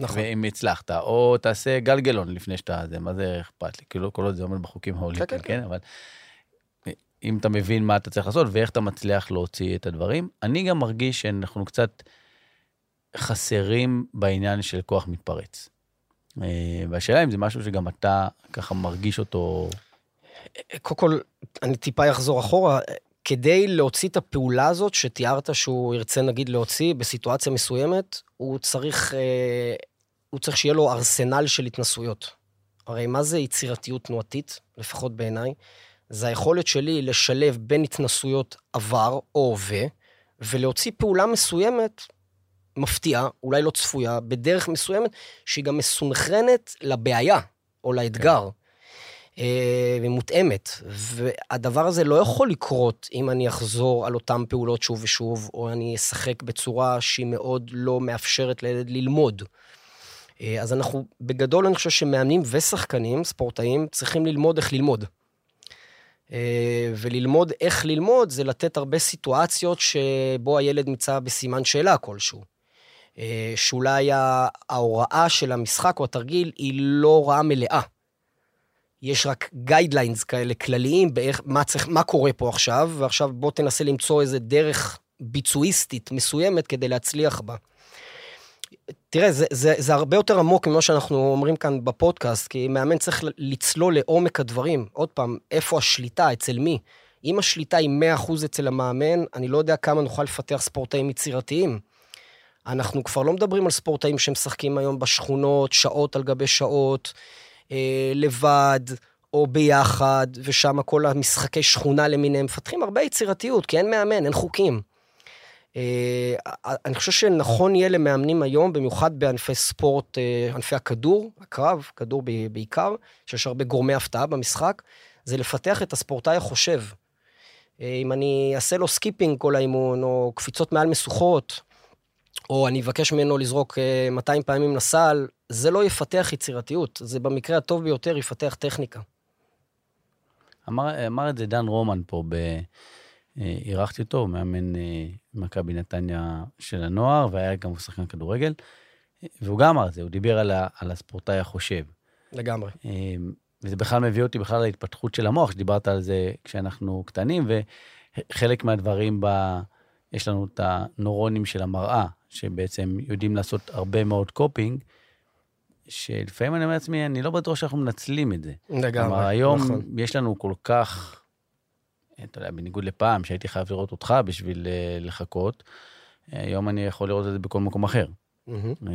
נכון. ואם הצלחת, או תעשה גלגלון לפני שאתה... זה, מה זה אכפת לי? כאילו, כל עוד זה עומד בחוקים האולימפיים, כן, כן, כן, אבל אם אתה מבין מה אתה צריך לעשות ואיך אתה מצליח להוציא את הדברים, אני גם מרגיש שאנחנו קצת חסרים בעניין של כוח מתפרץ. אה, והשאלה אם זה משהו שגם אתה ככה מרגיש אותו... קודם כל, אני טיפה אחזור אחורה. כדי להוציא את הפעולה הזאת שתיארת שהוא ירצה נגיד להוציא בסיטואציה מסוימת, הוא צריך, אה, הוא צריך שיהיה לו ארסנל של התנסויות. הרי מה זה יצירתיות תנועתית, לפחות בעיניי? זה היכולת שלי לשלב בין התנסויות עבר או הווה, ולהוציא פעולה מסוימת, מפתיעה, אולי לא צפויה, בדרך מסוימת, שהיא גם מסונכרנת לבעיה או לאתגר. כן. ומותאמת. והדבר הזה לא יכול לקרות אם אני אחזור על אותן פעולות שוב ושוב, או אני אשחק בצורה שהיא מאוד לא מאפשרת לילד ללמוד. אה, אז אנחנו, בגדול אני חושב שמאמנים ושחקנים, ספורטאים, צריכים ללמוד איך ללמוד. אה, וללמוד איך ללמוד זה לתת הרבה סיטואציות שבו הילד נמצא בסימן שאלה כלשהו. שאולי ההוראה של המשחק או התרגיל היא לא הוראה מלאה. יש רק guidelines כאלה כלליים באיך, מה, צריך, מה קורה פה עכשיו, ועכשיו בוא תנסה למצוא איזה דרך ביצועיסטית מסוימת כדי להצליח בה. תראה, זה, זה, זה הרבה יותר עמוק ממה שאנחנו אומרים כאן בפודקאסט, כי מאמן צריך לצלול לעומק הדברים. עוד פעם, איפה השליטה, אצל מי? אם השליטה היא 100% אצל המאמן, אני לא יודע כמה נוכל לפתח ספורטאים יצירתיים. אנחנו כבר לא מדברים על ספורטאים שמשחקים היום בשכונות, שעות על גבי שעות, אה, לבד או ביחד, ושם כל המשחקי שכונה למיניהם מפתחים הרבה יצירתיות, כי אין מאמן, אין חוקים. אה, אני חושב שנכון יהיה למאמנים היום, במיוחד בענפי ספורט, אה, ענפי הכדור, הקרב, כדור בעיקר, שיש הרבה גורמי הפתעה במשחק, זה לפתח את הספורטאי החושב. אה, אם אני אעשה לו skipping כל האימון, או קפיצות מעל משוכות, או אני אבקש ממנו לזרוק 200 פעמים לסל, זה לא יפתח יצירתיות, זה במקרה הטוב ביותר יפתח טכניקה. אמר, אמר את זה דן רומן פה ב... אירחתי אותו, הוא מאמן אה, מכבי נתניה של הנוער, והיה גם שחקן כדורגל. והוא גם אמר את זה, הוא דיבר על, ה, על הספורטאי החושב. לגמרי. אה, וזה בכלל מביא אותי בכלל להתפתחות של המוח, שדיברת על זה כשאנחנו קטנים, וחלק מהדברים ב... יש לנו את הנורונים של המראה, שבעצם יודעים לעשות הרבה מאוד copying, שלפעמים אני אומר לעצמי, אני לא בטוח שאנחנו מנצלים את זה. לגמרי, נכון. היום יש לנו כל כך אתה יודע, בניגוד לפעם, שהייתי חייב לראות אותך בשביל אה, לחכות, היום אני יכול לראות את זה בכל מקום אחר. Mm-hmm.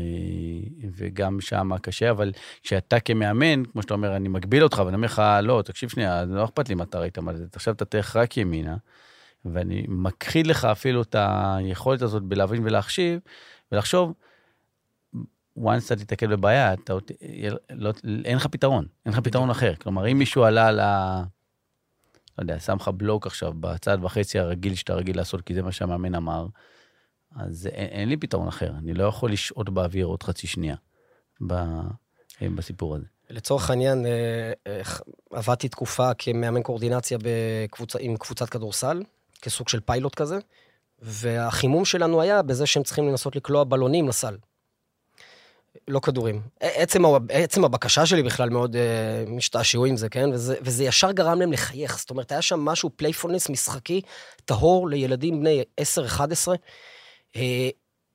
וגם שם קשה, אבל כשאתה כמאמן, כמו שאתה אומר, אני מגביל אותך, ואני אומר לך, לא, תקשיב שנייה, לא אכפת לי מה אתה ראית מה זה, עכשיו אתה תלך רק ימינה, ואני מכחיד לך אפילו את היכולת הזאת בלהבין ולהחשיב, ולחשוב, once אתה תיתקל בבעיה, אתה, לא, אין לך פתרון, אין לך פתרון אחר. כלומר, אם מישהו עלה על ה... לא יודע, שם לך בלוק עכשיו בצד וחצי הרגיל שאתה רגיל לעשות, כי זה מה שהמאמן אמר, אז אין, אין לי פתרון אחר. אני לא יכול לשהות באוויר עוד חצי שנייה ב, בסיפור הזה. לצורך העניין, אה, אה, עבדתי תקופה כמאמן קואורדינציה בקבוצ... עם קבוצת כדורסל, כסוג של פיילוט כזה, והחימום שלנו היה בזה שהם צריכים לנסות לקלוע בלונים לסל. לא כדורים. עצם, עצם הבקשה שלי בכלל מאוד uh, משתעשעו עם זה, כן? וזה, וזה ישר גרם להם לחייך. זאת אומרת, היה שם משהו playfulness משחקי, טהור לילדים בני 10-11, uh,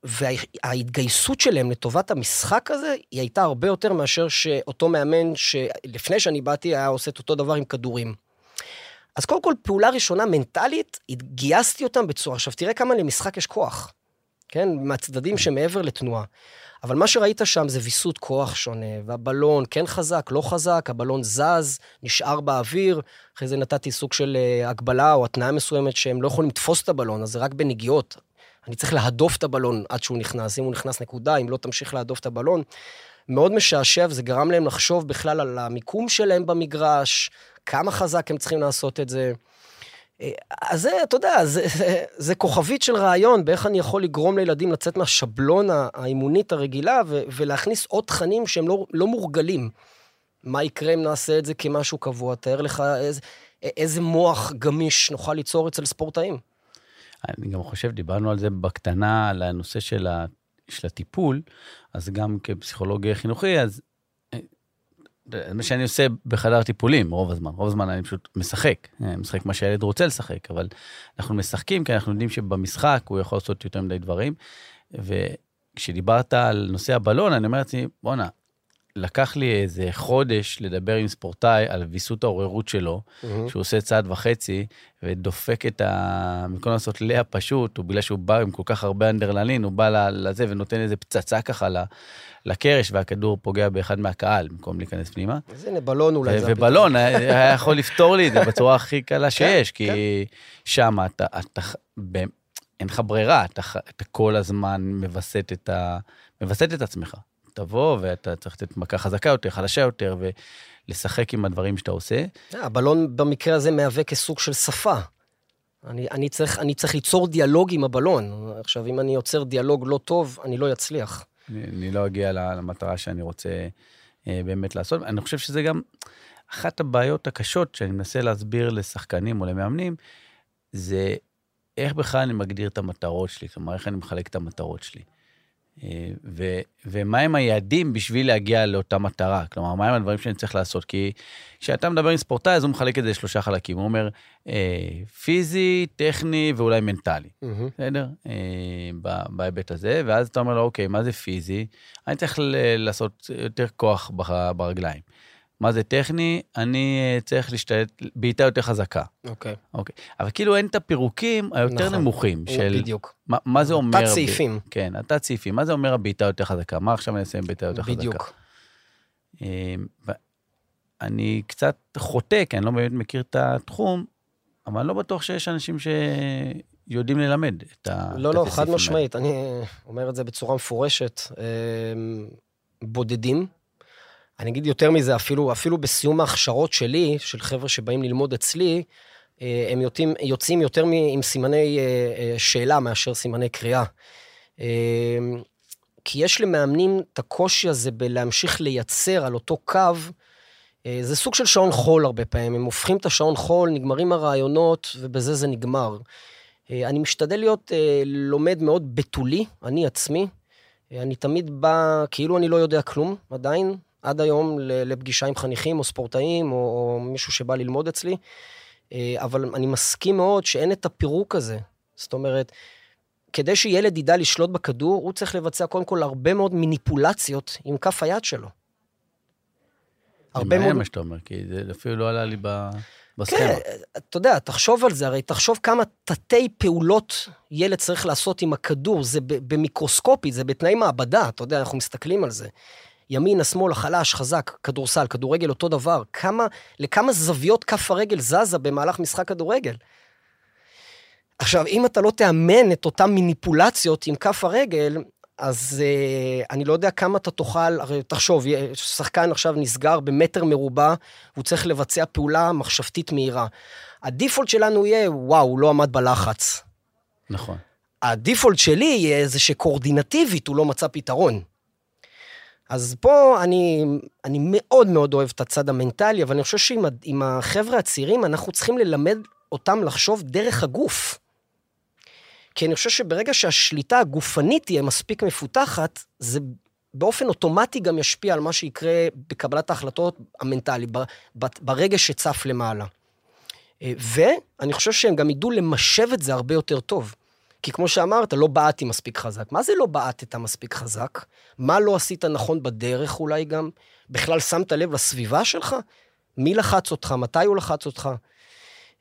וההתגייסות שלהם לטובת המשחק הזה, היא הייתה הרבה יותר מאשר שאותו מאמן שלפני שאני באתי היה עושה את אותו דבר עם כדורים. אז קודם כל, פעולה ראשונה מנטלית, גייסתי אותם בצורה. עכשיו, תראה כמה למשחק יש כוח, כן? מהצדדים שמעבר לתנועה. אבל מה שראית שם זה ויסות כוח שונה, והבלון כן חזק, לא חזק, הבלון זז, נשאר באוויר, אחרי זה נתתי סוג של uh, הגבלה או התנאה מסוימת שהם לא יכולים לתפוס את הבלון, אז זה רק בנגיעות. אני צריך להדוף את הבלון עד שהוא נכנס, אם הוא נכנס נקודה, אם לא תמשיך להדוף את הבלון. מאוד משעשע, וזה גרם להם לחשוב בכלל על המיקום שלהם במגרש, כמה חזק הם צריכים לעשות את זה. אז זה, אתה יודע, זה, זה, זה כוכבית של רעיון באיך אני יכול לגרום לילדים לצאת מהשבלון האימונית הרגילה ו, ולהכניס עוד תכנים שהם לא, לא מורגלים. מה יקרה אם נעשה את זה כמשהו קבוע? תאר לך איזה, איזה מוח גמיש נוכל ליצור אצל ספורטאים. אני גם חושב, דיברנו על זה בקטנה, על הנושא של, ה, של הטיפול, אז גם כפסיכולוג חינוכי, אז מה שאני עושה בחדר טיפולים רוב הזמן. רוב הזמן אני פשוט משחק, אני משחק מה שהילד רוצה לשחק, אבל אנחנו משחקים כי אנחנו יודעים שבמשחק הוא יכול לעשות יותר מדי דברים. וכשדיברת על נושא הבלון, אני אומר לעצמי, בואנה, לקח לי איזה חודש לדבר עם ספורטאי על ויסות העוררות שלו, mm-hmm. שהוא עושה צעד וחצי ודופק את ה... במקום לעשות לאה פשוט, הוא בגלל שהוא בא עם כל כך הרבה אנדרלנין, הוא בא לזה ונותן איזה פצצה ככה לקרש, והכדור פוגע באחד מהקהל במקום להיכנס פנימה. אז הנה, בלון אולי זה ובלון היה יכול לפתור לי את זה בצורה הכי קלה כן, שיש, כי כן. שם אתה, אתה, אין לך ברירה, אתה, אתה כל הזמן מווסת את, ה, מווסת את עצמך. תבוא ואתה צריך לתת מכה חזקה יותר, חלשה יותר, ולשחק עם הדברים שאתה עושה. הבלון במקרה הזה מהווה כסוג של שפה. אני, אני, צריך, אני צריך ליצור דיאלוג עם הבלון. עכשיו, אם אני יוצר דיאלוג לא טוב, אני לא אצליח. אני, אני לא אגיע למטרה שאני רוצה אה, באמת לעשות. אני חושב שזה גם אחת הבעיות הקשות שאני מנסה להסביר לשחקנים או למאמנים, זה איך בכלל אני מגדיר את המטרות שלי, כלומר, איך אני מחלק את המטרות שלי. אה, ו, ומהם היעדים בשביל להגיע לאותה מטרה? כלומר, מהם הדברים שאני צריך לעשות? כי כשאתה מדבר עם ספורטאי, אז הוא מחלק את זה לשלושה חלקים. הוא אומר, אה, פיזי, טכני ואולי מנטלי, mm-hmm. בסדר? אה, בהיבט הזה, ואז אתה אומר לו, אוקיי, מה זה פיזי? אני צריך לעשות יותר כוח ברגליים. מה זה טכני? אני אה, צריך להשתלט בעיטה יותר חזקה. אוקיי. אוקיי. אבל כאילו אין את הפירוקים היותר נכון. נמוכים של... בדיוק. מה, מה זה אומר... תת סעיפים. ב... כן, התת סעיפים. מה זה אומר הבעיטה יותר חזקה? מה עכשיו אני אעשה עם בעיטה יותר חזקה? בדיוק. ו- אני קצת חוטא, כי אני לא באמת מכיר את התחום, אבל אני לא בטוח שיש אנשים שיודעים ללמד את ה... לא, לא, חד משמעית, אני אומר את זה בצורה מפורשת. אמ, בודדים. אני אגיד יותר מזה, אפילו, אפילו בסיום ההכשרות שלי, של חבר'ה שבאים ללמוד אצלי, אה, הם יוצאים, יוצאים יותר עם סימני אה, אה, שאלה מאשר סימני קריאה. כי יש למאמנים את הקושי הזה בלהמשיך לייצר על אותו קו, זה סוג של שעון חול הרבה פעמים. הם הופכים את השעון חול, נגמרים הרעיונות, ובזה זה נגמר. אני משתדל להיות לומד מאוד בתולי, אני עצמי. אני תמיד בא, כאילו אני לא יודע כלום, עדיין, עד היום, לפגישה עם חניכים או ספורטאים, או, או מישהו שבא ללמוד אצלי. אה, אבל אני מסכים מאוד שאין את הפירוק הזה. זאת אומרת, כדי שילד ידע לשלוט בכדור, הוא צריך לבצע קודם כל הרבה מאוד מניפולציות עם כף היד שלו. הרבה מאוד... מאוד... מה שאתה אומר, כי זה אפילו לא עלה לי ב... בסכמה. כן, אתה יודע, תחשוב על זה, הרי תחשוב כמה תתי פעולות ילד צריך לעשות עם הכדור, זה במיקרוסקופי, זה בתנאי מעבדה, אתה יודע, אנחנו מסתכלים על זה. ימינה, שמאלה, חלש, חזק, כדורסל, כדורגל אותו דבר. כמה, לכמה זוויות כף הרגל זזה במהלך משחק כדורגל? עכשיו, אם אתה לא תאמן את אותן מניפולציות עם כף הרגל, אז uh, אני לא יודע כמה אתה תוכל, הרי תחשוב, שחקן עכשיו נסגר במטר מרובע, הוא צריך לבצע פעולה מחשבתית מהירה. הדיפולט שלנו יהיה, וואו, הוא לא עמד בלחץ. נכון. הדיפולט שלי יהיה זה שקואורדינטיבית הוא לא מצא פתרון. אז פה אני, אני מאוד מאוד אוהב את הצד המנטלי, אבל אני חושב שעם החבר'ה הצעירים, אנחנו צריכים ללמד אותם לחשוב דרך הגוף. כי אני חושב שברגע שהשליטה הגופנית תהיה מספיק מפותחת, זה באופן אוטומטי גם ישפיע על מה שיקרה בקבלת ההחלטות המנטלי, ברגע שצף למעלה. אה, ואני חושב שהם גם ידעו למשב את זה הרבה יותר טוב. כי כמו שאמרת, לא בעטתי מספיק חזק. מה זה לא בעטת מספיק חזק? מה לא עשית נכון בדרך אולי גם? בכלל שמת לב לסביבה שלך? מי לחץ אותך? מתי הוא לחץ אותך?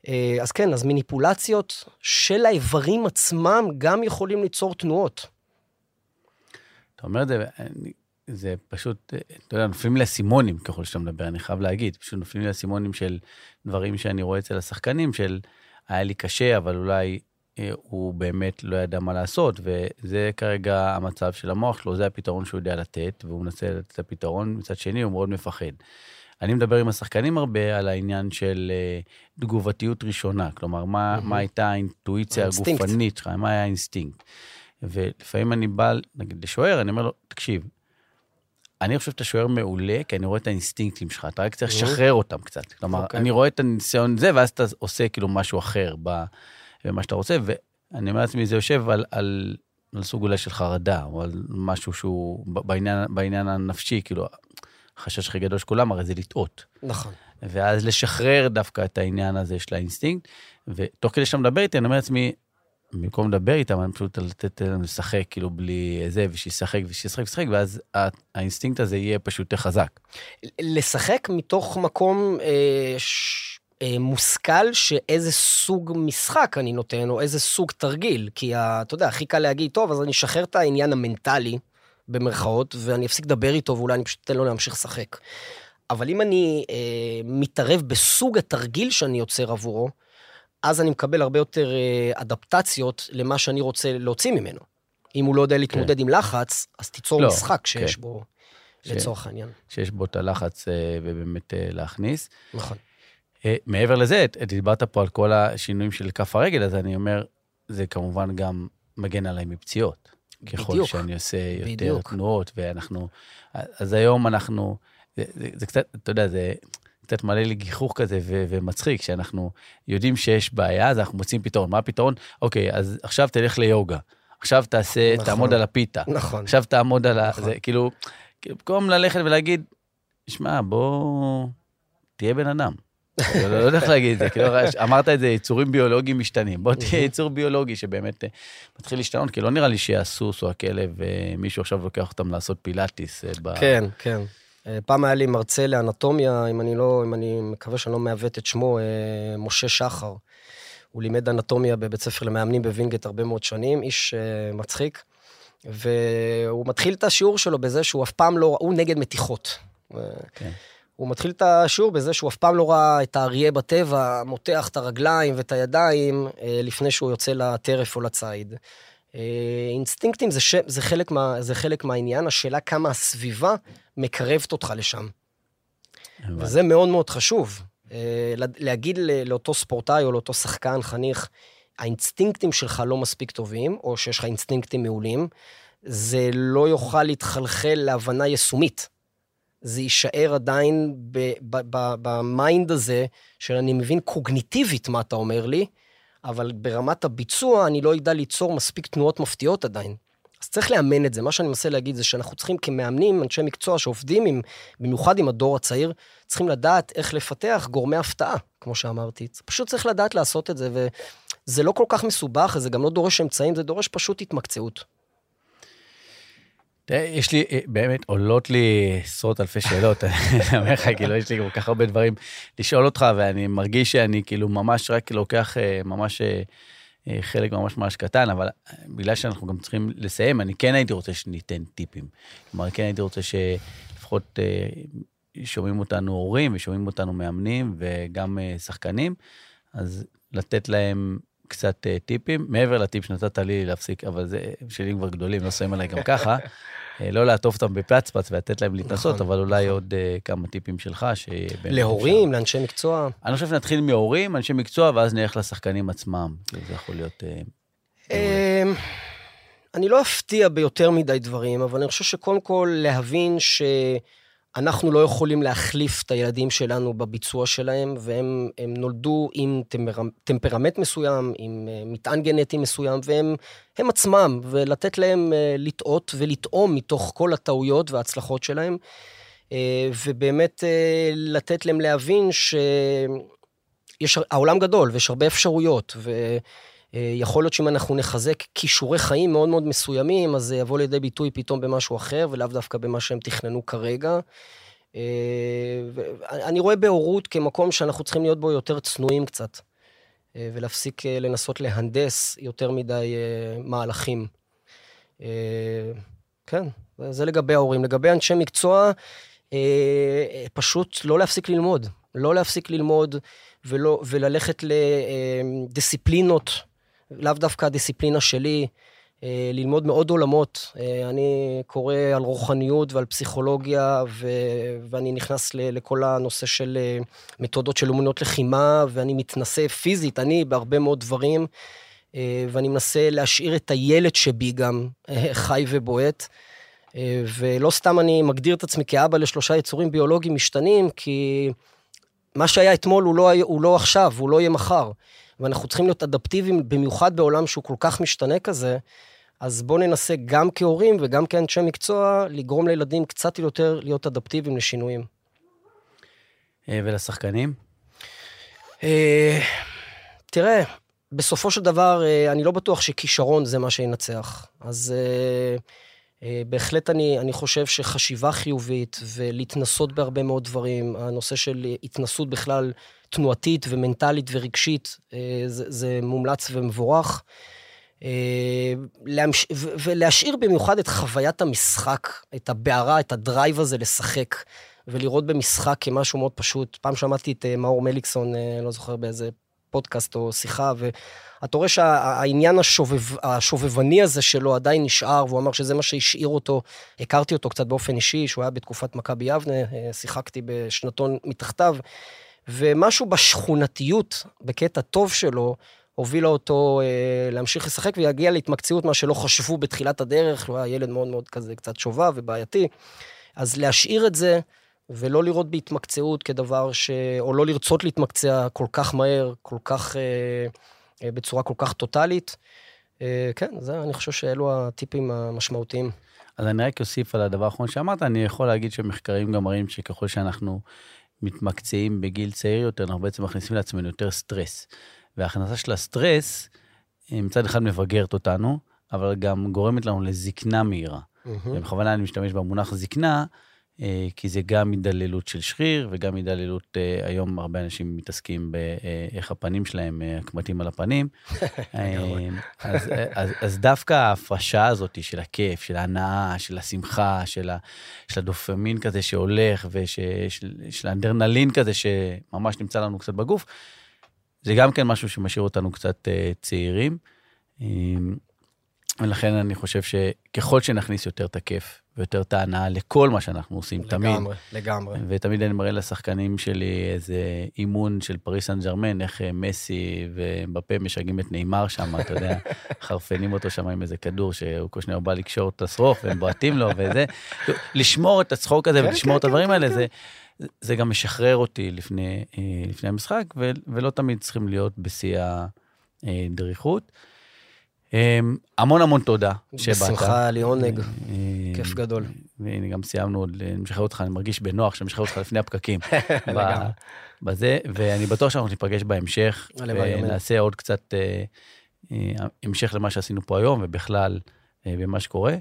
אה, אז כן, אז מניפולציות של האיברים עצמם גם יכולים ליצור תנועות. אתה אומר את זה, זה פשוט, אה, אתה יודע, נופלים לי אסימונים ככל שאתה מדבר, אני חייב להגיד. פשוט נופלים לי אסימונים של דברים שאני רואה אצל השחקנים, של היה לי קשה, אבל אולי הוא באמת לא ידע מה לעשות, וזה כרגע המצב של המוח שלו, זה הפתרון שהוא יודע לתת, והוא מנסה לתת את הפתרון. מצד שני, הוא מאוד מפחד. אני מדבר עם השחקנים הרבה על העניין של אה, תגובתיות ראשונה, כלומר, מה, מהמם. מה הייתה האינטואיציה האינסטינקט. הגופנית שלך, מה היה האינסטינקט. ולפעמים אני בא, נגיד, לשוער, אני אומר לו, תקשיב, אני חושב שאתה שוער מעולה, כי אני רואה את האינסטינקטים שלך, אתה רק צריך. לשחרר אותם קצת. כלומר, אוקיי. אני רואה את הניסיון זה, ואז אתה עושה כאילו משהו אחר ב- במה שאתה רוצה, ואני אומר לעצמי, זה יושב על, על, על סוג אולי של חרדה, או על משהו שהוא בעניין, בעניין הנפשי, כאילו, החשש הכי גדול של כולם הרי זה לטעות. נכון. ואז לשחרר דווקא את העניין הזה של האינסטינקט, ותוך כדי שאתה מדבר איתי, אני אומר לעצמי, במקום לדבר איתם, אני פשוט לתת להם לשחק, כאילו בלי זה, ושישחקו ושישחקו וישחקו, ואז האינסטינקט הזה יהיה פשוט יותר חזק. לשחק מתוך מקום אה, ש... אה, מושכל שאיזה סוג משחק אני נותן, או איזה סוג תרגיל. כי ה- אתה יודע, הכי קל להגיד, טוב, אז אני אשחרר את העניין המנטלי, במרכאות, ואני אפסיק לדבר איתו, ואולי אני פשוט אתן לו להמשיך לשחק. אבל אם אני אה, מתערב בסוג התרגיל שאני יוצר עבורו, אז אני מקבל הרבה יותר אה, אדפטציות למה שאני רוצה להוציא ממנו. אם הוא לא יודע להתמודד עם לחץ, אז תיצור לא, משחק שיש כן. בו, ש- לצורך העניין. שיש בו את הלחץ אה, ובאמת אה, להכניס. נכון. אה, מעבר לזה, את- את דיברת פה על כל השינויים של כף הרגל, אז אני אומר, זה כמובן גם מגן עליי מפציעות. ככל בדיוק. שאני עושה יותר בדיוק. תנועות, ואנחנו... אז היום אנחנו... זה, זה, זה קצת, אתה יודע, זה קצת מלא לי גיחוך כזה ו, ומצחיק, שאנחנו יודעים שיש בעיה, אז אנחנו מוצאים פתרון. מה הפתרון? אוקיי, אז עכשיו תלך ליוגה. עכשיו תעשה, נכון. תעמוד על הפיתה. נכון. עכשיו תעמוד על ה... נכון. זה כאילו, כאילו, במקום ללכת ולהגיד, שמע, בוא תהיה בן אדם. לא לא יודע איך להגיד את זה, כאילו, אמרת את זה, יצורים ביולוגיים משתנים. בוא תהיה יצור ביולוגי שבאמת אה, מתחיל להשתנות, כי לא נראה לי שהסוס או הכלב, אה, מישהו עכשיו לוקח אותם לעשות פילאטיס. אה, כן, כן. פעם היה לי מרצה לאנטומיה, אם אני לא, אם אני מקווה שאני לא מעוות את שמו, משה שחר. הוא לימד אנטומיה בבית ספר למאמנים בווינגייט הרבה מאוד שנים, איש מצחיק. והוא מתחיל את השיעור שלו בזה שהוא אף פעם לא, הוא נגד מתיחות. כן. הוא מתחיל את השיעור בזה שהוא אף פעם לא ראה את האריה בטבע, מותח את הרגליים ואת הידיים לפני שהוא יוצא לטרף או לציד. אינסטינקטים זה, ש... זה, חלק מה... זה חלק מהעניין, השאלה כמה הסביבה מקרבת אותך לשם. וזה מאוד מאוד חשוב. אה, להגיד לאותו ספורטאי או לאותו שחקן, חניך, האינסטינקטים שלך לא מספיק טובים, או שיש לך אינסטינקטים מעולים, זה לא יוכל לחלחל להבנה יישומית. זה יישאר עדיין ב mind הזה, של אני מבין קוגניטיבית מה אתה אומר לי, אבל ברמת הביצוע אני לא אדע ליצור מספיק תנועות מפתיעות עדיין. אז צריך לאמן את זה. מה שאני מנסה להגיד זה שאנחנו צריכים כמאמנים, אנשי מקצוע שעובדים עם, במיוחד עם הדור הצעיר, צריכים לדעת איך לפתח גורמי הפתעה, כמו שאמרתי. פשוט צריך לדעת לעשות את זה, וזה לא כל כך מסובך, זה גם לא דורש אמצעים, זה דורש פשוט התמקצעות. יש לי, אה, באמת, עולות לי עשרות אלפי שאלות, אני אומר לך, כאילו, יש לי כל כך הרבה דברים לשאול אותך, ואני מרגיש שאני כאילו ממש רק לוקח אה, ממש אה, חלק ממש ממש קטן, אבל בגלל שאנחנו גם צריכים לסיים, אני כן הייתי רוצה שניתן טיפים. כלומר, כן הייתי רוצה שלפחות שומעים אותנו הורים ושומעים אותנו מאמנים וגם שחקנים, אז לתת להם קצת טיפים, מעבר לטיפ שנתת לי להפסיק, אבל זה שלי כבר גדולים, לא שמים עליי גם ככה. אה, לא לעטוף אותם בפלצפץ ולתת להם להתנסות, נכון, אבל אולי נכון. עוד uh, כמה טיפים שלך, שבאמת להורים. לאנשי מקצוע? אני חושב שנתחיל מהורים, אנשי מקצוע, ואז נלך לשחקנים עצמם. זה יכול להיות... אני לא אפתיע ביותר מדי דברים, אבל אני חושב שקודם כל להבין ש... אנחנו לא יכולים להחליף את הילדים שלנו בביצוע שלהם, והם נולדו עם טמפר, טמפרמנט מסוים, עם אה, מטען גנטי מסוים, והם עצמם, ולתת להם אה, לטעות ולטעום מתוך כל הטעויות וההצלחות שלהם, אה, ובאמת לתת להם להבין שהעולם גדול ויש הרבה אפשרויות, ו... יכול להיות שאם אנחנו נחזק כישורי חיים מאוד מאוד מסוימים, אז זה יבוא לידי ביטוי פתאום במשהו אחר, ולאו דווקא במה שהם תכננו כרגע. אה, אני רואה בהורות כמקום שאנחנו צריכים להיות בו יותר צנועים קצת, אה, ולהפסיק אה, לנסות להנדס יותר מדי מהלכים. כן, זה לגבי ההורים. לגבי אנשי מקצוע, פשוט לא להפסיק ללמוד. לא להפסיק ללמוד ולא, וללכת לדיסציפלינות לאו דווקא הדיסציפלינה שלי, אה, ללמוד מעוד עולמות. אה, אני קורא על רוחניות ועל פסיכולוגיה, ו... ואני נכנס ל... לכל הנושא של אה, מתודות של אומנות לחימה, ואני מתנסה פיזית, אני, בהרבה מאוד דברים, ואני מנסה להשאיר את הילד שבי גם חי ובועט. ולא סתם אני מגדיר את עצמי כאבא לשלושה יצורים ביולוגיים משתנים, כי מה שהיה אתמול הוא לא, הוא לא עכשיו, הוא לא יהיה מחר. ואנחנו צריכים להיות אדפטיביים, במיוחד בעולם שהוא כל כך משתנה כזה, אז בואו ננסה גם כהורים וגם כאנשי מקצוע, לגרום לילדים קצת יותר להיות אדפטיביים לשינויים. אה, ולשחקנים? אה, תראה, בסופו של דבר, אה, אני לא בטוח שכישרון זה מה שינצח. אז בהחלט אני, אני חושב שחשיבה חיובית ולהתנסות בהרבה מאוד דברים, הנושא של התנסות בכלל תנועתית ומנטלית ורגשית, אה, זה, זה מומלץ ומבורך. אה, ולהשאיר במיוחד את חוויית המשחק, את הבערה, את הדרייב הזה לשחק, ולראות במשחק כמשהו מאוד פשוט. פעם שמעתי את אה, מאור מליקסון, לא זוכר באיזה פודקאסט או שיחה, ואתה רואה שהעניין השובב, השובבני הזה שלו עדיין נשאר, והוא אמר שזה מה שהשאיר אותו. הכרתי אותו קצת באופן אישי, שהוא היה בתקופת מכבי יבנה, שיחקתי בשנתון מתחתיו. ומשהו בשכונתיות, בקטע טוב שלו, הובילה אותו אה, להמשיך לשחק ויגיע להתמקצעות, מה שלא חשבו בתחילת הדרך, הוא היה ילד מאוד מאוד כזה קצת שובב ובעייתי. אז להשאיר את זה, ולא לראות בהתמקצעות כדבר ש... או לא לרצות להתמקצע כל כך מהר, כל כך... אה, אה, בצורה כל כך טוטאלית. אה, כן, זה, אני חושב שאלו הטיפים המשמעותיים. אז אני רק אוסיף על הדבר האחרון שאמרת, אני יכול להגיד שמחקרים גם מראים שככל שאנחנו מתמקצעים בגיל צעיר יותר, אנחנו בעצם מכניסים לעצמנו יותר סטרס. וההכנסה של הסטרס, אה, מצד אחד מבגרת אותנו, אבל גם גורמת לנו לזקנה מהירה. Mm-hmm. ובכוונה אני משתמש במונח זקנה, כי זה גם הידללות של שריר וגם הידללות, אה, היום הרבה אנשים מתעסקים באיך הפנים שלהם, אה, הקמטים על הפנים. אז, אז, אז דווקא ההפרשה הזאת של הכיף, של ההנאה, של השמחה, של, ה, של הדופמין כזה שהולך, ושל האנדרנלין כזה שממש נמצא לנו קצת בגוף, זה גם כן משהו שמשאיר אותנו קצת צעירים. ולכן אני חושב שככל שנכניס יותר את הכיף ויותר את ההנאה לכל מה שאנחנו עושים, לגמרי, תמיד. לגמרי, לגמרי. ותמיד אני מראה לשחקנים שלי איזה אימון של פריס סן ג'רמן, איך אה, מסי ובפה משגעים את נאמר שם, אתה יודע, חרפנים אותו שם עם איזה כדור שקושנר בא לקשור את השרוך והם בועטים לו וזה. לשמור את הצחוק הזה כן, ולשמור כן, את הדברים כן, האלה, כן. זה... זה גם משחרר אותי לפני, אה, לפני המשחק, ולא תמיד צריכים להיות בשיא הדריכות. אמ, המון המון תודה שבאת. בשמחה, לעונג, אמ, כיף גדול. והנה, גם סיימנו, עוד, אני משחרר אותך, אני מרגיש בנוח שאני משחרר אותך לפני הפקקים. לגמרי. בזה, ואני בטוח שאנחנו ניפגש בהמשך. ונעשה עוד קצת אה, אה, המשך למה שעשינו פה היום, ובכלל אה, במה שקורה.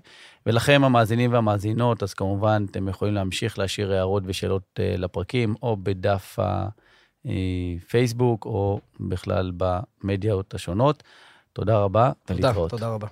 ולכם, המאזינים והמאזינות, אז כמובן, אתם יכולים להמשיך להשאיר הערות ושאלות לפרקים, או בדף הפייסבוק, או בכלל במדיות השונות. תודה רבה, תודה. תודה רבה.